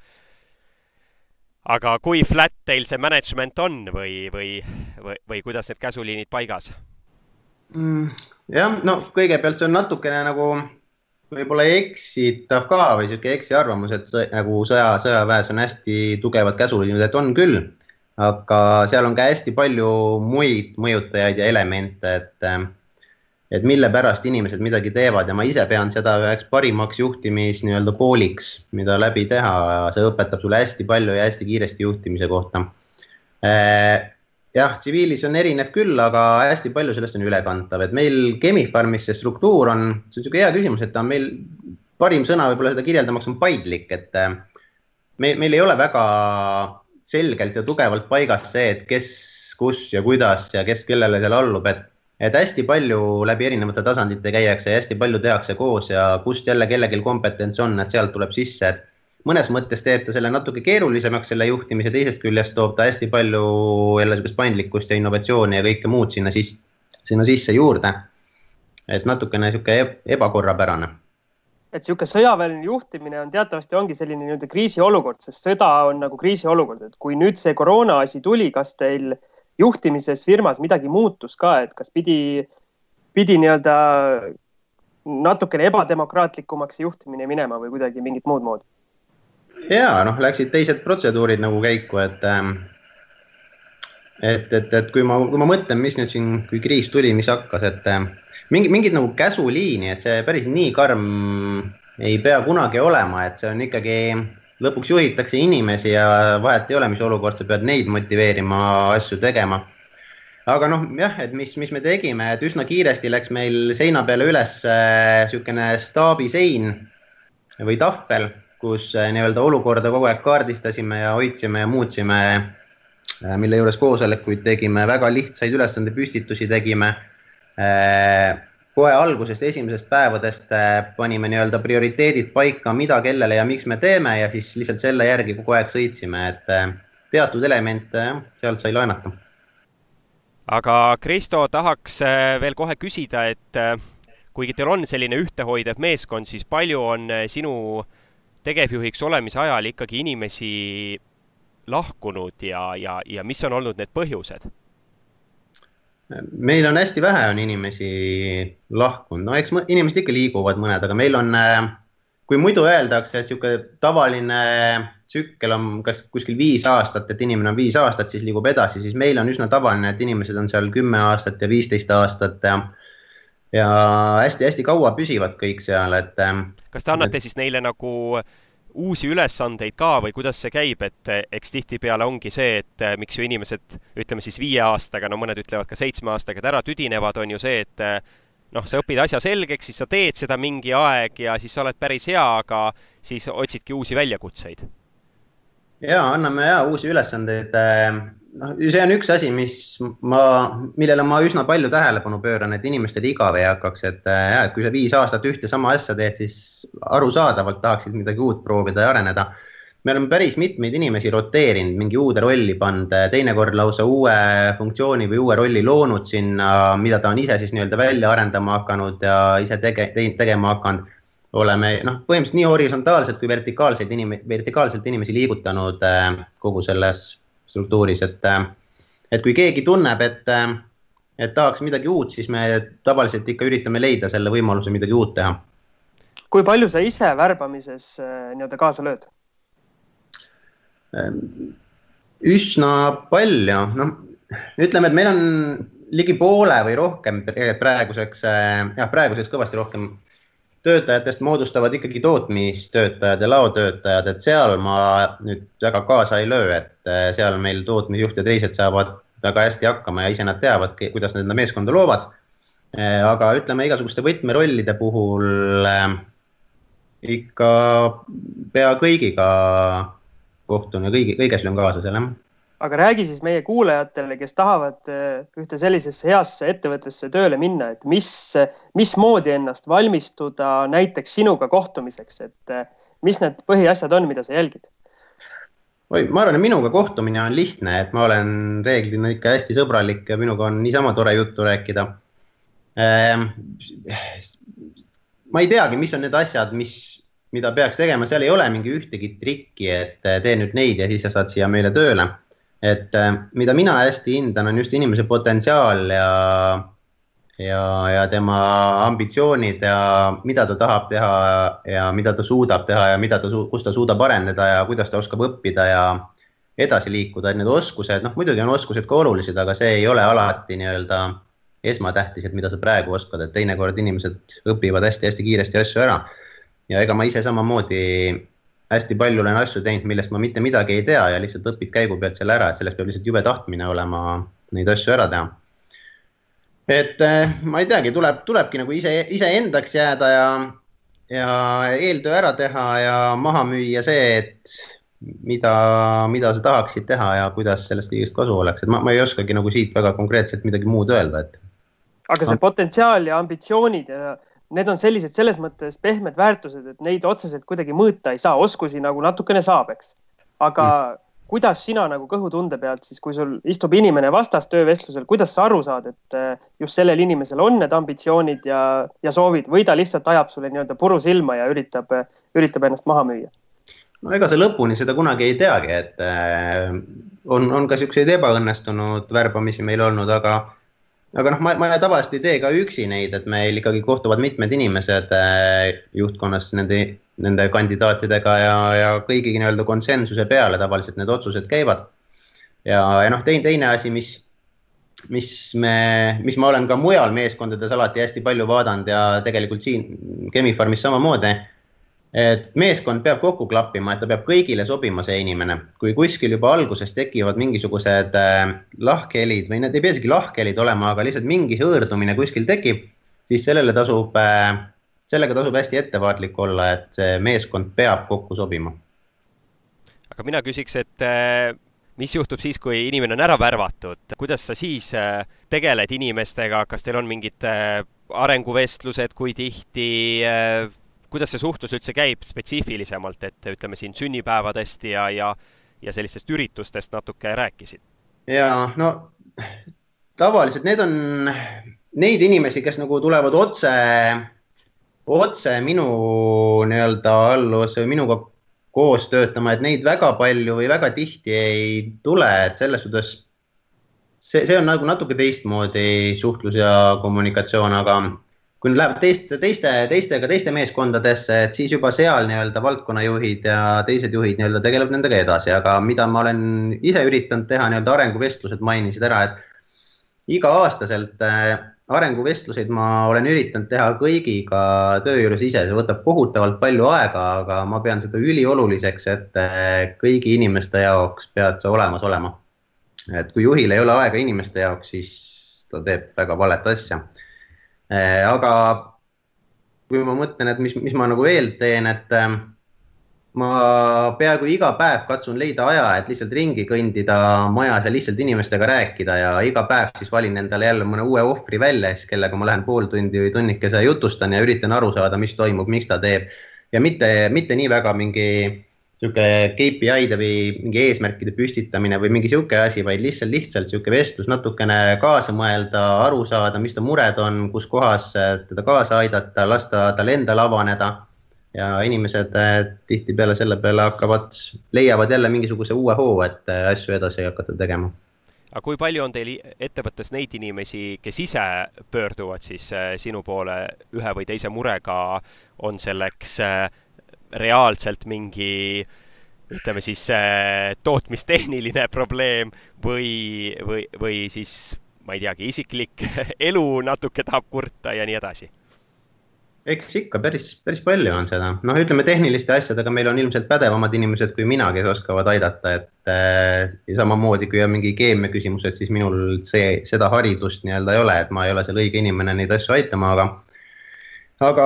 aga kui flat teil see management on või, või, või, või kuidas need käsuliinid paigas mm,? jah, no kõigepealt see on natukene nagu võib-olla eksitav ka või sihuke eksiarvamus, et sõja, nagu sõja, sõjaväes on hästi tugevad käsuliinid, et on küll, aga seal on ka hästi palju muid mõjutajaid ja elemente, et et mille pärast inimesed midagi teevad. Ja ma ise pean seda üheks parimaks juhtimis nii-öelda pooliks, mida läbi teha, see õpetab sulle hästi palju ja hästi kiiresti juhtimise kohta. Äh, jah, tsiviilis on erinev küll, aga hästi palju sellest on ülekantav, et meil Chemi-Pharmis see struktuur on, see on niisugune hea küsimus, et ta on meil, parim sõna võib-olla seda kirjeldamaks on paindlik, et äh, me, meil ei ole väga selgelt ja tugevalt paigas see, et kes, kus ja kuidas ja kes kellele seal allub, et, et hästi palju läbi erinevate tasandite käiakse ja hästi palju tehakse koos ja kust jälle kellelgi kompetents on, et sealt tuleb sisse, et mõnes mõttes teeb ta selle natuke keerulisemaks, selle juhtimise, teisest küljest toob ta hästi palju jälle sihukest paindlikkust ja innovatsiooni ja kõike muud sinna siis, sinna sisse juurde. et natukene sihuke ebakorrapärane. Et niisugune sõjaväeline juhtimine on teatavasti ongi selline nii-öelda kriisiolukord, sest sõda on nagu kriisiolukord, et kui nüüd see koroona asi tuli, kas teil juhtimises firmas midagi muutus ka, et kas pidi, pidi nii-öelda natukene ebademokraatlikumaks see juhtimine minema või kuidagi mingit muud moodi? ja noh, läksid teised protseduurid nagu käiku, et ähm, et, et, et kui ma, kui ma mõtlen, mis nüüd siin, kui kriis tuli, mis hakkas, et ähm, mingi, mingit nagu käsuliini, et see päris nii karm ei pea kunagi olema, et see on ikkagi, lõpuks juhitakse inimesi ja vahet ei ole, mis olukord, sa pead neid motiveerima asju tegema. aga noh, jah, et mis, mis me tegime, et üsna kiiresti läks meil seina peale üles niisugune äh, staabisein või tahvel, kus äh, nii-öelda olukorda kogu aeg kaardistasime ja hoidsime ja muutsime, äh, mille juures koosolekuid tegime, väga lihtsaid ülesandepüstitusi tegime kohe algusest, esimesest päevadest äh, panime nii-öelda prioriteedid paika, mida, kellele ja miks me teeme ja siis lihtsalt selle järgi kogu aeg sõitsime, et äh, teatud elemente sealt sai laenata. aga Kristo, tahaks veel kohe küsida, et kuigi teil on selline ühtehoidev meeskond, siis palju on sinu tegevjuhiks olemise ajal ikkagi inimesi lahkunud ja, ja, ja mis on olnud need põhjused? Meil on hästi vähe on inimesi lahkunud, no eks inimesed ikka liiguvad mõned, aga meil on, äh, kui muidu öeldakse, et niisugune tavaline tsükkel on kas kuskil viis aastat, et inimene on viis aastat, siis liigub edasi, siis meil on üsna tavaline, et inimesed on seal kümme aastat ja viisteist aastat ja ja hästi-hästi kaua püsivad kõik seal, et. Äh, kas te annate et... siis neile nagu äh, uusi ülesandeid ka või kuidas see käib, et eh, eks tihtipeale ongi see, et eh, miks ju inimesed, ütleme siis viie aastaga, no mõned ütlevad ka seitsme aastaga, et ära tüdinevad, on ju see, et eh, noh, sa õpid asja selgeks, siis sa teed seda mingi aeg ja siis sa oled päris hea, aga siis otsidki uusi väljakutseid. Ja anname ja uusi ülesandeid noh, see on üks asi, mis ma, millele ma üsna palju tähelepanu pööran, et inimestel igav ei hakkaks, et äh, jah, et kui sa viis aastat ühte sama asja teed, siis arusaadavalt tahaksid midagi uut proovida ja areneda. me oleme päris mitmeid inimesi roteerinud, mingi uude rolli pannud, teinekord lausa uue funktsiooni või uue rolli loonud sinna, mida ta on ise siis nii-öelda välja arendama hakanud ja ise tege-, tegema hakanud oleme noh, põhimõtteliselt nii horisontaalselt kui vertikaalseid inim-, vertikaalselt inimesi liigutanud äh, kogu selles struktuuris, et, et kui keegi tunneb, et, et tahaks midagi uut, siis me tavaliselt ikka üritame leida selle võimaluse midagi uut teha. kui palju sa ise värbamises äh, nii-öelda kaasa lööd? üsna palju, noh, ütleme, et meil on ligi poole või rohkem praeguseks, äh, jah, praeguseks kõvasti rohkem töötajatest moodustavad ikkagi tootmistöötajad ja laotöötajad, et seal ma nüüd väga kaasa ei löö, et äh, seal meil tootmisjuht ja teised saavad väga hästi hakkama ja ise nad teavad, kuidas nad enda meeskonda loovad. Äh, aga ütleme, igasuguste võtmerollide puhul äh, ikka pea kõigiga kohtun ja kõigi, kõiges löön kaasa seal jah aga räägi siis meie kuulajatele, kes tahavad eh, ühte sellisesse heasse ettevõttesse tööle minna, et mis, mismoodi ennast valmistuda näiteks sinuga kohtumiseks, et eh, mis need põhiasjad on, mida sa jälgid? oi, ma arvan, et minuga kohtumine on lihtne, et ma olen reeglina ikka hästi sõbralik ja minuga on niisama tore juttu rääkida ehm,. ma ei teagi, mis on need asjad, mis, mida peaks tegema, seal ei ole mingi ühtegi trikki, et tee nüüd neid ja siis sa saad siia meile tööle et äh, mida mina hästi hindan, on just inimese potentsiaal ja, ja, ja tema ambitsioonid ja mida ta tahab teha ja mida ta suudab teha ja mida ta, kus ta suudab areneda ja kuidas ta oskab õppida ja edasi liikuda, et need oskused, noh muidugi on oskused ka olulised, aga see ei ole alati nii-öelda esmatähtis, et mida sa praegu oskad, et teinekord inimesed õpivad hästi-hästi kiiresti asju ära. ja ega ma ise samamoodi hästi palju olen asju teinud, millest ma mitte midagi ei tea ja lihtsalt õpid käigu pealt selle ära, et selleks peab lihtsalt jube tahtmine olema neid asju ära teha. et eh, ma ei teagi, tuleb, tulebki nagu ise, iseendaks jääda ja, ja eeltöö ära teha ja maha müüa see, et mida, mida sa tahaksid teha ja kuidas sellest kõigest kasu oleks, et ma, ma ei oskagi nagu siit väga konkreetselt midagi muud öelda, et. aga see potentsiaal ja ambitsioonid ja need on sellised selles mõttes pehmed väärtused, et neid otseselt kuidagi mõõta ei saa, oskusi nagu natukene saab, eks. aga mm. kuidas sina nagu kõhutunde pealt siis, kui sul istub inimene vastas töövestlusel, kuidas sa aru saad, et eh, just sellel inimesel on need ambitsioonid ja, ja soovid või ta lihtsalt ajab sulle nii-öelda puru silma ja üritab, üritab ennast maha müüa? no ega sa lõpuni seda kunagi ei teagi, et äh, on, on ka siukseid ebaõnnestunud värbamisi meil olnud, aga, aga noh, ma, ma tavaliselt ei tee ka üksi neid, et meil ikkagi kohtuvad mitmed inimesed äh, juhtkonnas nende, nende kandidaatidega ja, ja kõigi nii-öelda konsensuse peale tavaliselt need otsused käivad. ja, ja noh, teine, teine asi, mis, mis me, mis ma olen ka mujal meeskondades alati hästi palju vaadanud ja tegelikult siin Chemi-Pharmis samamoodi et meeskond peab kokku klappima, et ta peab kõigile sobima, see inimene. kui kuskil juba alguses tekivad mingisugused äh, lahkhelid või need ei pea isegi lahkhelid olema, aga lihtsalt mingi hõõrdumine kuskil tekib, siis sellele tasub äh,, sellega tasub hästi ettevaatlik olla, et see meeskond peab kokku sobima. aga mina küsiks, et äh, mis juhtub siis, kui inimene on ära värvatud, kuidas sa siis tegeled inimestega, kas teil on mingid arenguvestlused, kui tihti kuidas see suhtlus üldse käib spetsiifilisemalt, et ütleme siin sünnipäevadest ja, ja, ja sellistest üritustest natuke rääkisid? ja no tavaliselt need on neid inimesi, kes nagu tulevad otse, otse minu nii-öelda alluvusse või minuga koos töötama, et neid väga palju või väga tihti ei tule, et selles suhtes see, see on nagu natuke teistmoodi suhtlus ja kommunikatsioon, aga kui läheb teiste, teiste, teistega, teiste meeskondadesse, et siis juba seal nii-öelda valdkonnajuhid ja teised juhid nii-öelda tegeleb nendega edasi, aga mida ma olen ise üritanud teha nii-öelda arenguvestlused mainisid ära, et iga-aastaselt äh, arenguvestluseid ma olen üritanud teha kõigiga töö juures ise, see võtab kohutavalt palju aega, aga ma pean seda ülioluliseks, et äh, kõigi inimeste jaoks pead sa olemas olema. et kui juhil ei ole aega inimeste jaoks, siis ta teeb väga valet asja aga kui ma mõtlen, et mis, mis ma nagu veel teen, et ähm, ma peaaegu iga päev katsun leida aja, et lihtsalt ringi kõndida majas ja lihtsalt inimestega rääkida ja iga päev siis valin endale jälle mõne uue ohvri välja, siis kellega ma lähen pool tundi või tunnikese jutustan ja üritan aru saada, mis toimub, miks ta teeb. ja mitte, mitte nii väga mingi niisugune KPI-de või mingi eesmärkide püstitamine või mingi niisugune asi, vaid lihtsalt, lihtsalt niisugune vestlus, natukene kaasa mõelda, aru saada, mis ta mured on, kus kohas teda kaasa aidata, lasta tal endal avaneda. ja inimesed eh, tihtipeale selle peale hakkavad, leiavad jälle mingisuguse uue hoo, et eh, asju edasi hakata tegema aga kui palju on teil ettevõttes neid inimesi, kes ise pöörduvad siis eh, sinu poole ühe või teise murega, on selleks reaalselt mingi ütleme siis tootmistehniline probleem või, või, või siis ma ei teagi, isiklik elu natuke tahab kurta ja nii edasi. Eks ikka päris, päris palju on seda, noh, ütleme tehniliste asjadega meil on ilmselt pädevamad inimesed kui mina, kes oskavad aidata, et äh, samamoodi kui on mingi keemia küsimused, siis minul see, seda haridust nii-öelda ei ole, et ma ei ole seal õige inimene neid asju aitama, aga aga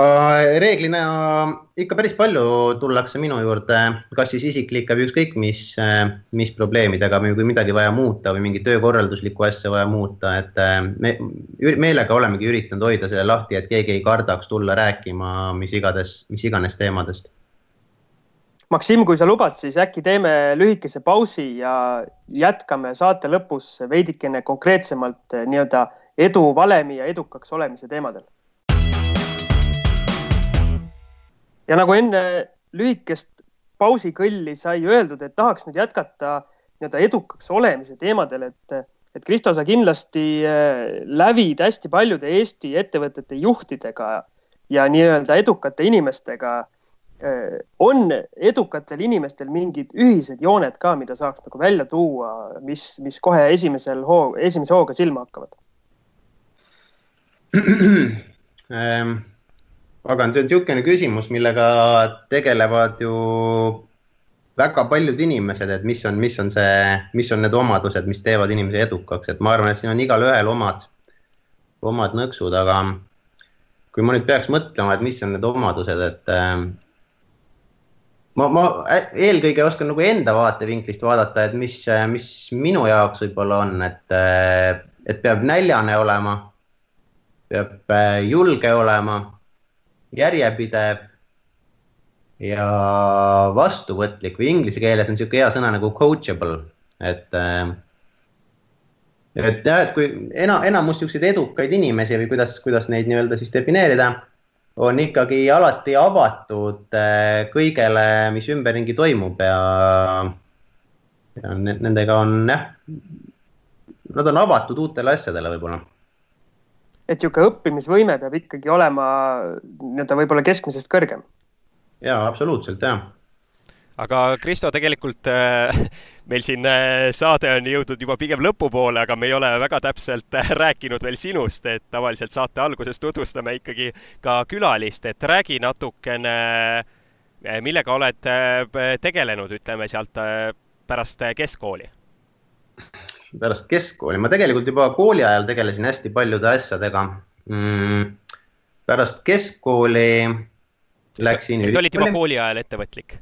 reeglina ikka päris palju tullakse minu juurde, kas siis isiklike või ükskõik mis, mis probleemidega või kui midagi vaja muuta või mingit töökorralduslikku asja vaja muuta, et me meelega olemegi üritanud hoida selle lahti, et keegi ei kardaks tulla rääkima mis igades, mis iganes teemadest. Maksim, kui sa lubad, siis äkki teeme lühikese pausi ja jätkame saate lõpus veidikene konkreetsemalt nii-öelda edu valemi ja edukaks olemise teemadel ja nagu enne lühikest pausikõlli sai öeldud, et tahaks nüüd jätkata nii-öelda edukaks olemise teemadel, et, et Kristo, sa kindlasti äh, lävid hästi paljude Eesti ettevõtete juhtidega ja nii-öelda edukate inimestega. Äh, on edukatel inimestel mingid ühised jooned ka, mida saaks nagu välja tuua, mis, mis kohe esimesel hoo, esimese hooga silma hakkavad? Pagan, see on niisugune küsimus, millega tegelevad ju väga paljud inimesed, et mis on, mis on see, mis on need omadused, mis teevad inimese edukaks, et ma arvan, et siin on igalühel omad, omad nõksud, aga kui ma nüüd peaks mõtlema, et mis on need omadused, et ma, ma eelkõige oskan nagu enda vaatevinklist vaadata, et mis, mis minu jaoks võib-olla on, et, et peab näljane olema, peab julge olema, järjepidev ja vastuvõtlik või inglise keeles on niisugune hea sõna nagu coachable, et et jah, et kui ena, enamus niisuguseid edukaid inimesi või kuidas, kuidas neid nii-öelda siis defineerida, on ikkagi alati avatud eh, kõigele, mis ümberringi toimub ja, ja nendega on jah, nad on avatud uutele asjadele võib-olla. Et niisugune õppimisvõime peab ikkagi olema nii-öelda võib-olla keskmisest kõrgem. ja absoluutselt jah aga Kristo, tegelikult äh, meil siin äh, saade on jõudnud juba pigem lõpupoole, aga me ei ole väga täpselt äh, rääkinud veel sinust, et tavaliselt saate alguses tutvustame ikkagi ka külalist, et räägi natukene, millega oled tegelenud, ütleme sealt pärast keskkooli? Pärast keskkooli, ma tegelikult juba kooli ajal tegelesin hästi paljude asjadega mm,. pärast keskkooli läksin. et olid juba kooli ajal ettevõtlik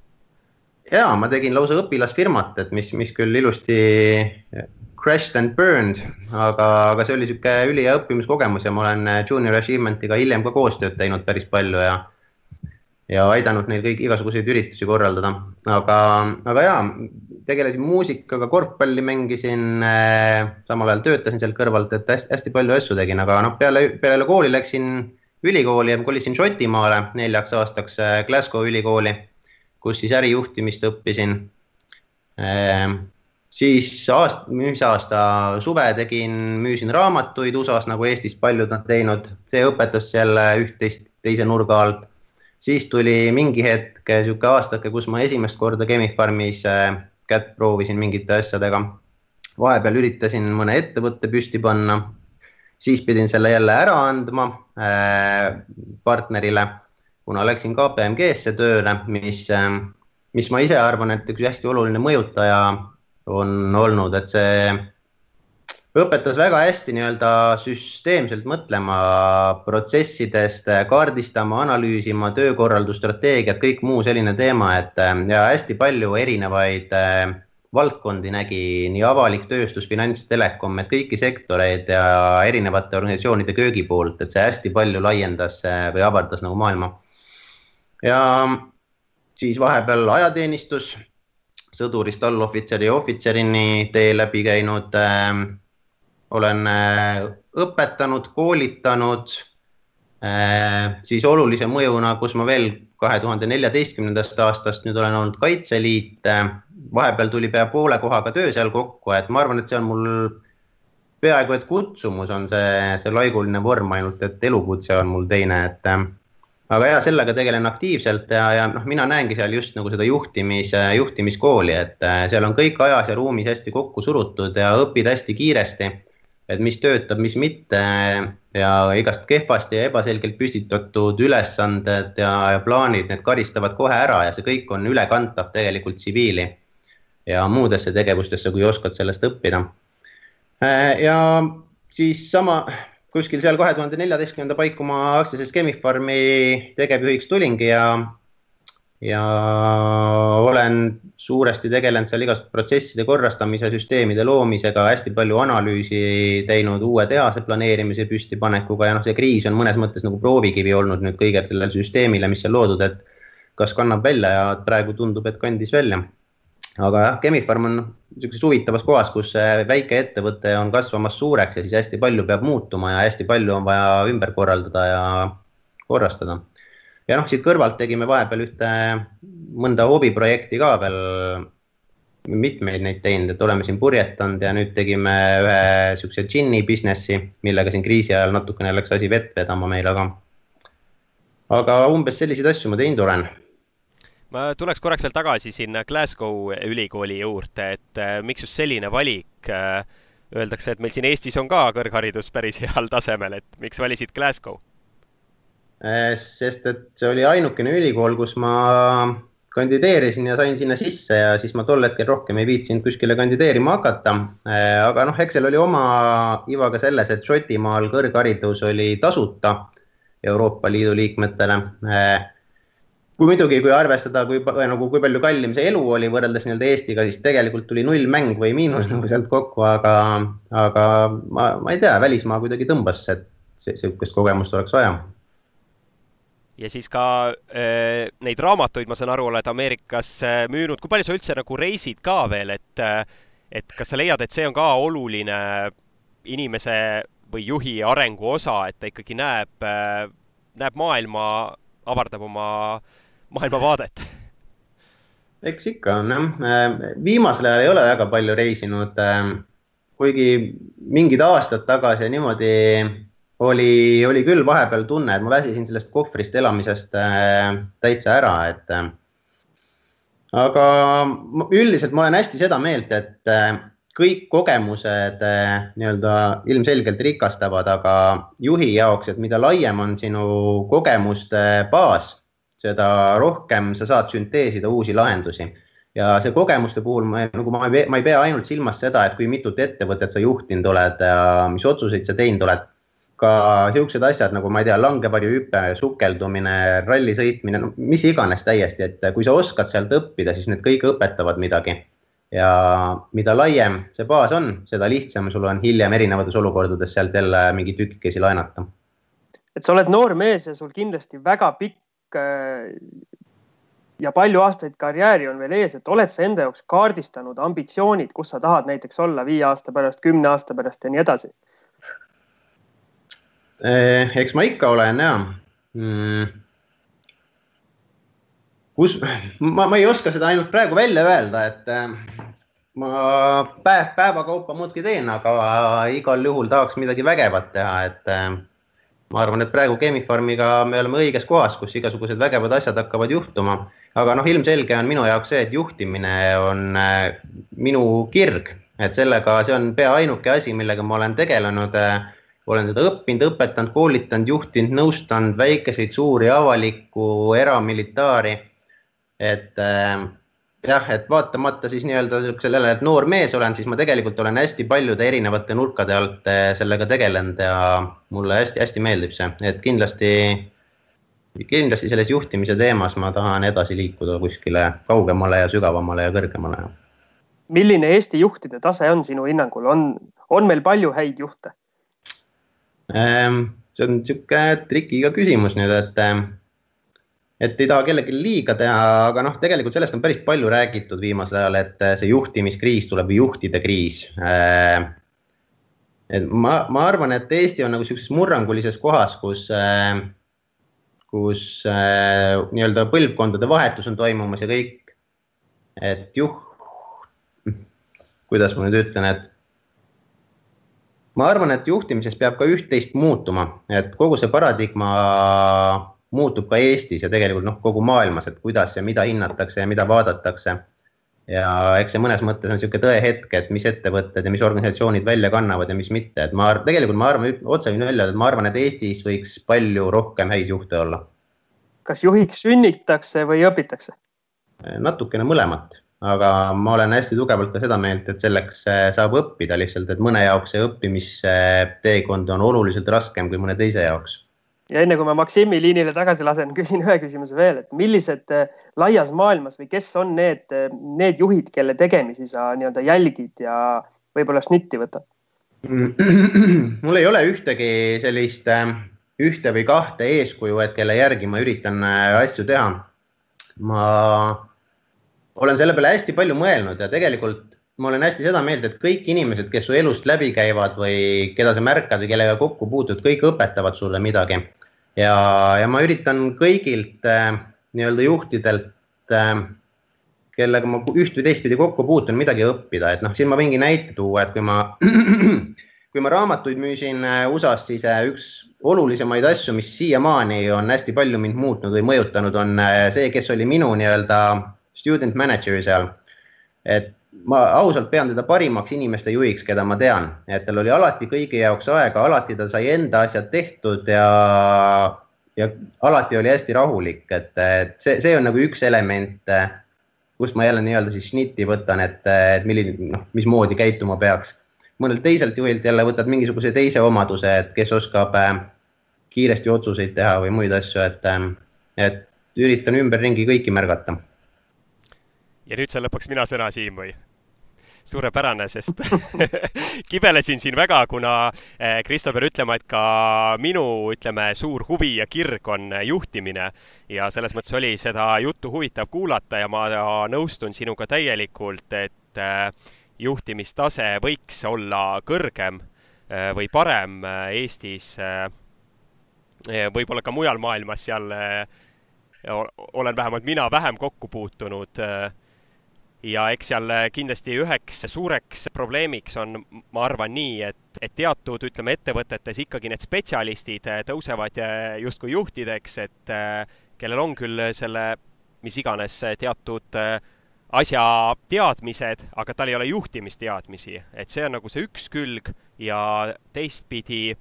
ja ma tegin lausa õpilasfirmat, et mis, mis küll ilusti crashed and burned, aga, aga see oli niisugune ülihea õppimiskogemus ja ma olen Junior Achievementiga hiljem ka koostööd teinud päris palju ja ja aidanud neil kõik igasuguseid üritusi korraldada, aga, aga ja tegelesin muusikaga, korvpalli mängisin äh,, samal ajal töötasin seal kõrvalt, et hästi, hästi palju asju tegin, aga noh, peale, peale kooli läksin ülikooli ja kolisin Šotimaale neljaks aastaks äh, Glasgow ülikooli kus siis ärijuhtimist õppisin. Ehm, siis aasta, mis aasta suve tegin, müüsin raamatuid USA-s nagu Eestis paljud on teinud, see õpetas jälle üht-teist teise nurga alt. Siis tuli mingi hetk, sihuke aastake, kus ma esimest korda Chemi-Pharmis äh, kätt proovisin mingite asjadega. vahepeal üritasin mõne ettevõtte püsti panna, siis pidin selle jälle ära andma äh, partnerile kuna läksin KPMG-sse tööle, mis, ähm, mis ma ise arvan, et üks hästi oluline mõjutaja on olnud, et see õpetas väga hästi nii-öelda süsteemselt mõtlema protsessidest, kaardistama, analüüsima, töökorraldusstrateegiat, kõik muu selline teema, et ähm, ja hästi palju erinevaid äh, valdkondi nägi nii avalik tööstus, finants, telekom, et kõiki sektoreid ja erinevate organisatsioonide köögipoolt, et see hästi palju laiendas äh, või avardas nagu maailma ja siis vahepeal ajateenistus, sõdurist allohvitseri ja ohvitserini tee läbi käinud äh,. Olen äh, õpetanud, koolitanud äh,, siis olulise mõjuna, kus ma veel kahe tuhande neljateistkümnendast aastast nüüd olen olnud Kaitseliit äh,. vahepeal tuli pea poole kohaga töö seal kokku, et ma arvan, et see on mul peaaegu et kutsumus on see, see laiguline vorm, ainult et elukutse on mul teine, et aga ja sellega tegelen aktiivselt ja, ja noh, mina näengi seal just nagu seda juhtimis, juhtimiskooli, et seal on kõik ajas ja ruumis hästi kokku surutud ja õpid hästi kiiresti. Et mis töötab, mis mitte ja igast kehvasti ja ebaselgelt püstitatud ülesanded ja, ja plaanid, need karistavad kohe ära ja see kõik on ülekantav tegelikult tsiviili ja muudesse tegevustesse, kui oskad sellest õppida. Ja siis sama kuskil seal kahe tuhande neljateistkümnenda paiku ma aktsiaselts Chemi-Pharmi tegevjuhiks tulingi ja, ja olen suuresti tegelenud seal igast protsesside korrastamise, süsteemide loomisega, hästi palju analüüsi teinud uue tehase planeerimise püstipanekuga ja noh, see kriis on mõnes mõttes nagu proovikivi olnud nüüd kõigele sellele süsteemile, mis seal loodud, et kas kannab välja ja praegu tundub, et kandis välja aga jah, Chemi-Pharm on niisuguses huvitavas kohas, kus väike ettevõte on kasvamas suureks ja siis hästi palju peab muutuma ja hästi palju on vaja ümber korraldada ja korrastada. Ja noh, siit kõrvalt tegime vahepeal ühte mõnda hobiprojekti ka veel, mitmeid neid teinud, et oleme siin purjetanud ja nüüd tegime ühe niisuguse džinni businessi, millega siin kriisi ajal natukene läks asi vett vedama meil, aga aga umbes selliseid asju ma teinud olen ma tuleks korraks veel tagasi sinna Glasgow ülikooli juurde, et äh, miks just selline valik äh,? Öeldakse, et meil siin Eestis on ka kõrgharidus päris heal tasemel, et miks valisid Glasgow? Sest et see oli ainukene ülikool, kus ma kandideerisin ja sain sinna sisse ja siis ma tol hetkel rohkem ei viitsinud kuskile kandideerima hakata. Äh, aga noh, eks seal oli oma iva ka selles, et Šotimaal kõrgharidus oli tasuta Euroopa Liidu liikmetele äh, kui muidugi, kui arvestada, kui nagu, kui palju kallim see elu oli võrreldes nii-öelda Eestiga, siis tegelikult tuli nullmäng või miinus nagu sealt kokku, aga, aga ma, ma ei tea, välismaa kuidagi tõmbas, et sihukest kogemust oleks vaja. Ja siis ka äh, neid raamatuid, ma saan aru, oled Ameerikas äh, müünud, kui palju sa üldse nagu reisid ka veel, et äh, et kas sa leiad, et see on ka oluline inimese või juhi arengu osa, et ta ikkagi näeb, äh, näeb maailma, avardab oma maailmavaadet? eks ikka on jah, äh, viimasel ajal ei ole väga palju reisinud. Äh, kuigi mingid aastad tagasi niimoodi oli, oli küll vahepeal tunne, et ma väsisin sellest kohvrist elamisest äh, täitsa ära, et. aga üldiselt ma olen hästi seda meelt, et kõik kogemused nii-öelda ilmselgelt rikastavad, aga juhi jaoks, et mida laiem on sinu kogemuste baas seda rohkem sa saad sünteesida uusi lahendusi. ja see kogemuste puhul ma nagu ma ei ma ei pea ainult silmas seda, et kui mitut ettevõtet sa juhtinud oled ja mis otsuseid sa teinud oled. Ka siuksed asjad nagu ma ei tea, langevarjuhüpe, sukeldumine, ralli sõitmine, no mis iganes täiesti, et kui sa oskad sealt õppida, siis need kõik õpetavad midagi ja mida laiem see baas on, seda lihtsam sul on hiljem erinevates olukordades sealt jälle mingeid tükikesi laenata. et sa oled noor mees ja sul kindlasti väga pikk Äh, ja palju aastaid karjääri on veel ees, et oled sa enda jaoks kaardistanud ambitsioonid, kus sa tahad näiteks olla viie aasta pärast, kümne aasta pärast ja nii edasi? Eh, eks ma ikka olen ja mm.. kus, ma, ma ei oska seda ainult praegu välja öelda, et äh, ma päev päeva kaupa muudkui teen, aga igal juhul tahaks midagi vägevat teha, et äh, ma arvan, et praegu Chemi-Pharmiga me oleme õiges kohas, kus igasugused vägevad asjad hakkavad juhtuma. aga noh, ilmselge on minu jaoks see, et juhtimine on minu kirg, et sellega, see on pea ainuke asi, millega ma olen tegelenud. Äh, olen seda õppinud, õpetanud, koolitanud, juhtinud, nõustanud väikeseid, suuri, avalikku, eramilitaari. et äh, jah, et vaatamata siis nii-öelda sellele, et noor mees olen, siis ma tegelikult olen hästi paljude erinevate nurkade alt eh, sellega tegelenud ja mulle hästi-hästi meeldib see, et kindlasti, kindlasti selles juhtimise teemas ma tahan edasi liikuda kuskile kaugemale ja sügavamale ja kõrgemale. milline Eesti juhtide tase on sinu hinnangul, on, on meil palju häid juhte? Ehm, see on niisugune trikiga küsimus nüüd, et ehm, et ei taha kellelegi liiga teha, aga noh, tegelikult sellest on päris palju räägitud viimasel ajal, et äh, see juhtimiskriis tuleb või juhtide kriis. Äh, et ma, ma arvan, et Eesti on nagu sihukeses murrangulises kohas, kus, kus nii-öelda põlvkondade vahetus on toimumas ja kõik. et juh, kuidas ma nüüd ütlen, et ma arvan, et juhtimises peab ka üht-teist muutuma, et kogu see paradigma muutub ka Eestis ja tegelikult noh, kogu maailmas, et kuidas ja mida hinnatakse ja mida vaadatakse. ja eks see mõnes mõttes on niisugune tõehetk, et mis ettevõtted ja mis organisatsioonid välja kannavad ja mis mitte, et ma tegelikult ma arvan, otse võin öelda, et ma arvan, et Eestis võiks palju rohkem häid juhte olla. kas juhiks sünnitakse või õpitakse? natukene mõlemat, aga ma olen hästi tugevalt ka seda meelt, et selleks eh, saab õppida lihtsalt, et mõne jaoks see õppimisteekond on oluliselt raskem kui mõne teise jaoks ja enne kui ma Maksimi liinile tagasi lasen, küsin ühe küsimuse veel, et millised äh, laias maailmas või kes on need, äh, need juhid, kelle tegemisi sa nii-öelda jälgid ja võib-olla snitti võtad? mul ei ole ühtegi sellist äh, ühte või kahte eeskuju, et kelle järgi ma üritan asju teha. ma olen selle peale hästi palju mõelnud ja tegelikult ma olen hästi seda meelt, et kõik inimesed, kes su elust läbi käivad või keda sa märkad või kellega kokku puutud, kõik õpetavad sulle midagi. Ja, ja ma üritan kõigilt äh, nii-öelda juhtidelt äh,, kellega ma üht või teistpidi kokku puutun, midagi õppida, et noh, siin ma võingi näite tuua, et kui ma, kui ma raamatuid müüsin äh, USA-s, siis äh, üks olulisemaid asju, mis siiamaani on hästi palju mind muutnud või mõjutanud, on äh, see, kes oli minu nii-öelda student manager seal. et ma ausalt pean teda parimaks inimeste juhiks, keda ma tean, et tal oli alati kõigi jaoks aega, alati ta sai enda asjad tehtud ja, ja alati oli hästi rahulik, et, et see, see on nagu üks element, kust ma jälle nii-öelda siis šnitti võtan, et, et milline, noh, mismoodi käituma peaks. mõnelt teiselt juhilt jälle võtad mingisuguse teise omaduse, et kes oskab äh, kiiresti otsuseid teha või muid asju, et, äh, et üritan ümberringi kõiki märgata. Ja nüüd saan lõpuks mina sõna, Siim, või? suurepärane, sest kibelesin siin väga, kuna eh, Kristo peab ütlema, et ka minu, ütleme, suur huvi ja kirg on juhtimine ja selles mõttes oli seda juttu huvitav kuulata ja ma nõustun sinuga täielikult, et eh, juhtimistase võiks olla kõrgem eh, või parem Eestis, võib-olla ka mujal maailmas, seal olen vähemalt mina vähem kokku puutunud ja eks seal äh, kindlasti üheks suureks probleemiks on, ma arvan nii, et, et teatud, ütleme, ettevõtetes ikkagi need spetsialistid äh, tõusevad äh, justkui juhtideks, et kellel on küll selle mis iganes teatud asja teadmised, aga tal ei ole juhtimisteadmisi, et see on nagu see üks külg ja teistpidi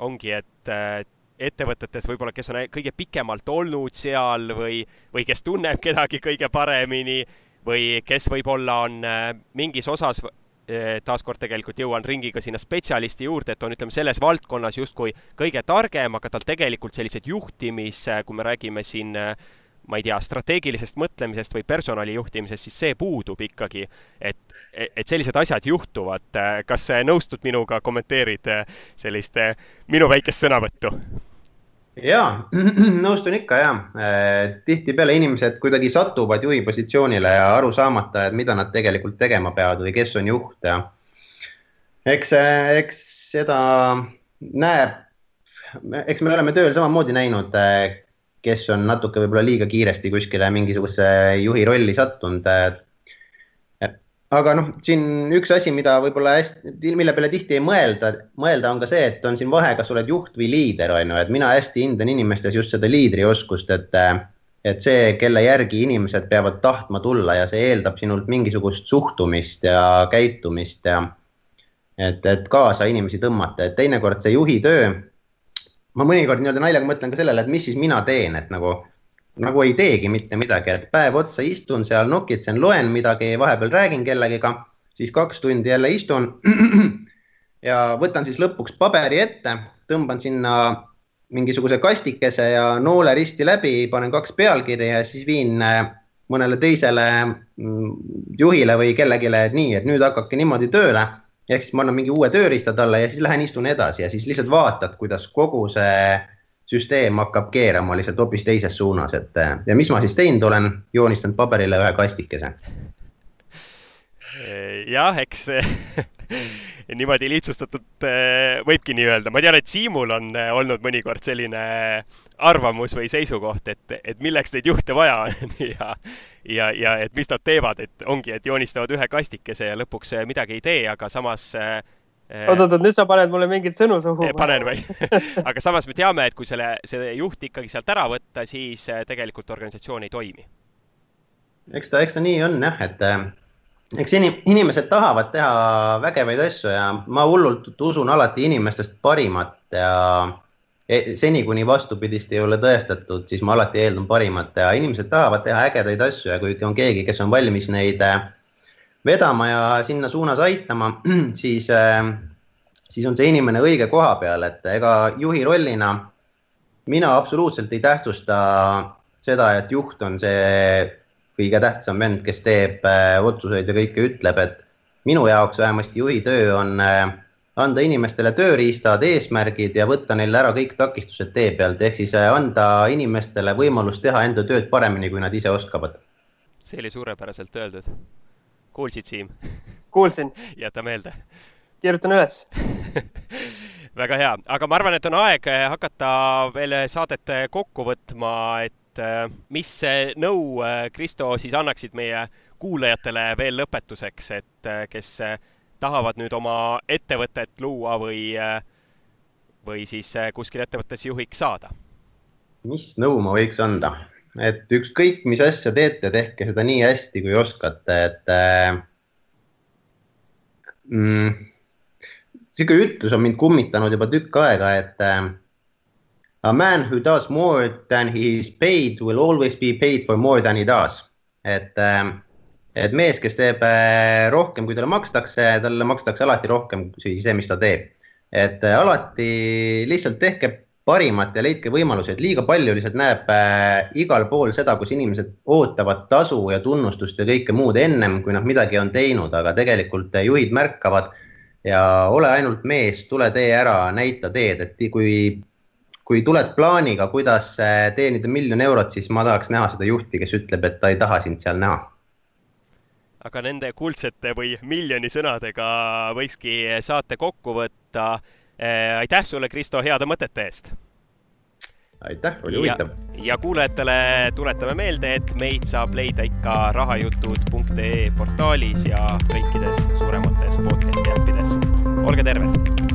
ongi, et ettevõtetes võib-olla, kes on kõige pikemalt olnud seal või, või kes tunneb kedagi kõige paremini või kes võib-olla on äh, mingis osas äh, taaskord tegelikult jõuan ringiga sinna spetsialisti juurde, et on, ütleme, selles valdkonnas justkui kõige targem, aga tal tegelikult sellised juhtimis, kui me räägime siin ma ei tea, strateegilisest mõtlemisest või personali juhtimisest, siis see puudub ikkagi. et, et sellised asjad juhtuvad. kas nõustud minuga, kommenteerid sellist minu väikest sõnavõttu? Ja nõustun ikka ja tihtipeale inimesed kuidagi satuvad juhi positsioonile ja aru saamata, et mida nad tegelikult tegema peavad või kes on juht ja eks, eks seda näeb, eks me oleme tööl samamoodi näinud, kes on natuke võib-olla liiga kiiresti kuskile mingisuguse juhi rolli sattunud aga noh, siin üks asi, mida võib-olla hästi, mille peale tihti ei mõelda, mõelda on ka see, et on siin vahe, kas oled juht või liider, on ju, et mina hästi hindan inimestes just seda liidrioskust, et et see, kelle järgi inimesed peavad tahtma tulla ja see eeldab sinult mingisugust suhtumist ja käitumist ja et, et kaasa inimesi tõmmata, et teinekord see juhi töö, ma mõnikord nii-öelda naljaga mõtlen ka sellele, et mis siis mina teen, et nagu nagu ei teegi mitte midagi, et päev otsa istun seal, nokitsen, loen midagi, vahepeal räägin kellegiga, siis kaks tundi jälle istun. ja võtan siis lõpuks paberi ette, tõmban sinna mingisuguse kastikese ja noole risti läbi, panen kaks pealkirja ja siis viin äh, mõnele teisele mm, juhile või kellelegi, et nii, et nüüd hakake niimoodi tööle. ehk siis ma annan mingi uue tööriista talle ja siis lähen istun edasi ja siis lihtsalt vaatad, kuidas kogu see süsteem hakkab keerama lihtsalt hoopis teises suunas, et ja mis ma siis teinud olen, joonistanud paberile ühe kastikese. jah, eks niimoodi lihtsustatult eh, võibki nii öelda, ma tean, et Siimul on eh, olnud mõnikord selline arvamus või seisukoht, et, et milleks neid juhte vaja on ja ja, ja et mis nad teevad, et ongi, et joonistavad ühe kastikese ja lõpuks midagi ei tee, aga samas äh, oot-oot, nüüd sa paned mulle mingeid sõnu suhu. panen või aga samas me teame, et kui selle, see juht ikkagi sealt ära võtta, siis äh, tegelikult organisatsioon ei toimi. eks ta, eks ta nii on jah, et eks inimesed tahavad teha vägevaid asju ja ma hullult usun alati inimestest parimat ja seni, kuni vastupidist ei ole tõestatud, siis ma alati eeldan parimat ja inimesed tahavad teha ägedaid asju ja kui on keegi, kes on valmis neid äh, vedama ja sinna suunas aitama, siis, äh, siis on see inimene õige koha peal, et ega juhi rollina mina absoluutselt ei tähtsusta seda, et juht on see kõige tähtsam vend, kes teeb äh, otsuseid ja kõike ütleb, et minu jaoks vähemasti juhi töö on äh, anda inimestele tööriistad, eesmärgid ja võtta neile ära kõik takistused tee pealt, ehk siis anda inimestele võimalus teha enda tööd paremini, kui nad ise oskavad. see oli suurepäraselt öeldud kuulsid, Siim? kuulsin. jäta meelde. kirjutan üles väga hea, aga ma arvan, et on aeg hakata veel saadet kokku võtma, et äh, mis nõu, Kristo, siis annaksid meie kuulajatele veel lõpetuseks, et kes tahavad nüüd oma ettevõtet luua või, või siis kuskil ettevõttes juhiks saada? mis nõu ma võiks anda? Et ükskõik, mis asja teete, tehke seda nii hästi, kui oskate, et äh, mm, sihuke ütlus on mind kummitanud juba tükk aega, et äh, a man who does more than he is paid will always be paid for more than he does. et äh,, et mees, kes teeb äh, rohkem, kui talle makstakse, talle makstakse alati rohkem kui see, mis ta teeb. et äh, alati lihtsalt tehke parimat ja leidke võimalusi, et liiga palju lihtsalt näeb äh, igal pool seda, kus inimesed ootavad tasu ja tunnustust ja kõike muud ennem, kui nad midagi on teinud, aga tegelikult äh, juhid märkavad ja ole ainult mees, tule tee ära, näita teed, et kui, kui tuled plaaniga, kuidas äh, teenida miljon eurot, siis ma tahaks näha seda juhti, kes ütleb, et ta ei taha sind seal näha. Aga nende kuldsete või miljoni sõnadega võikski saate kokku võtta aitäh sulle, Kristo, heade mõtete eest! aitäh, oli huvitav! ja kuulajatele tuletame meelde, et meid saab leida ikka rahajutud.ee portaalis ja kõikides suuremates podcast'i äppides. olge terved!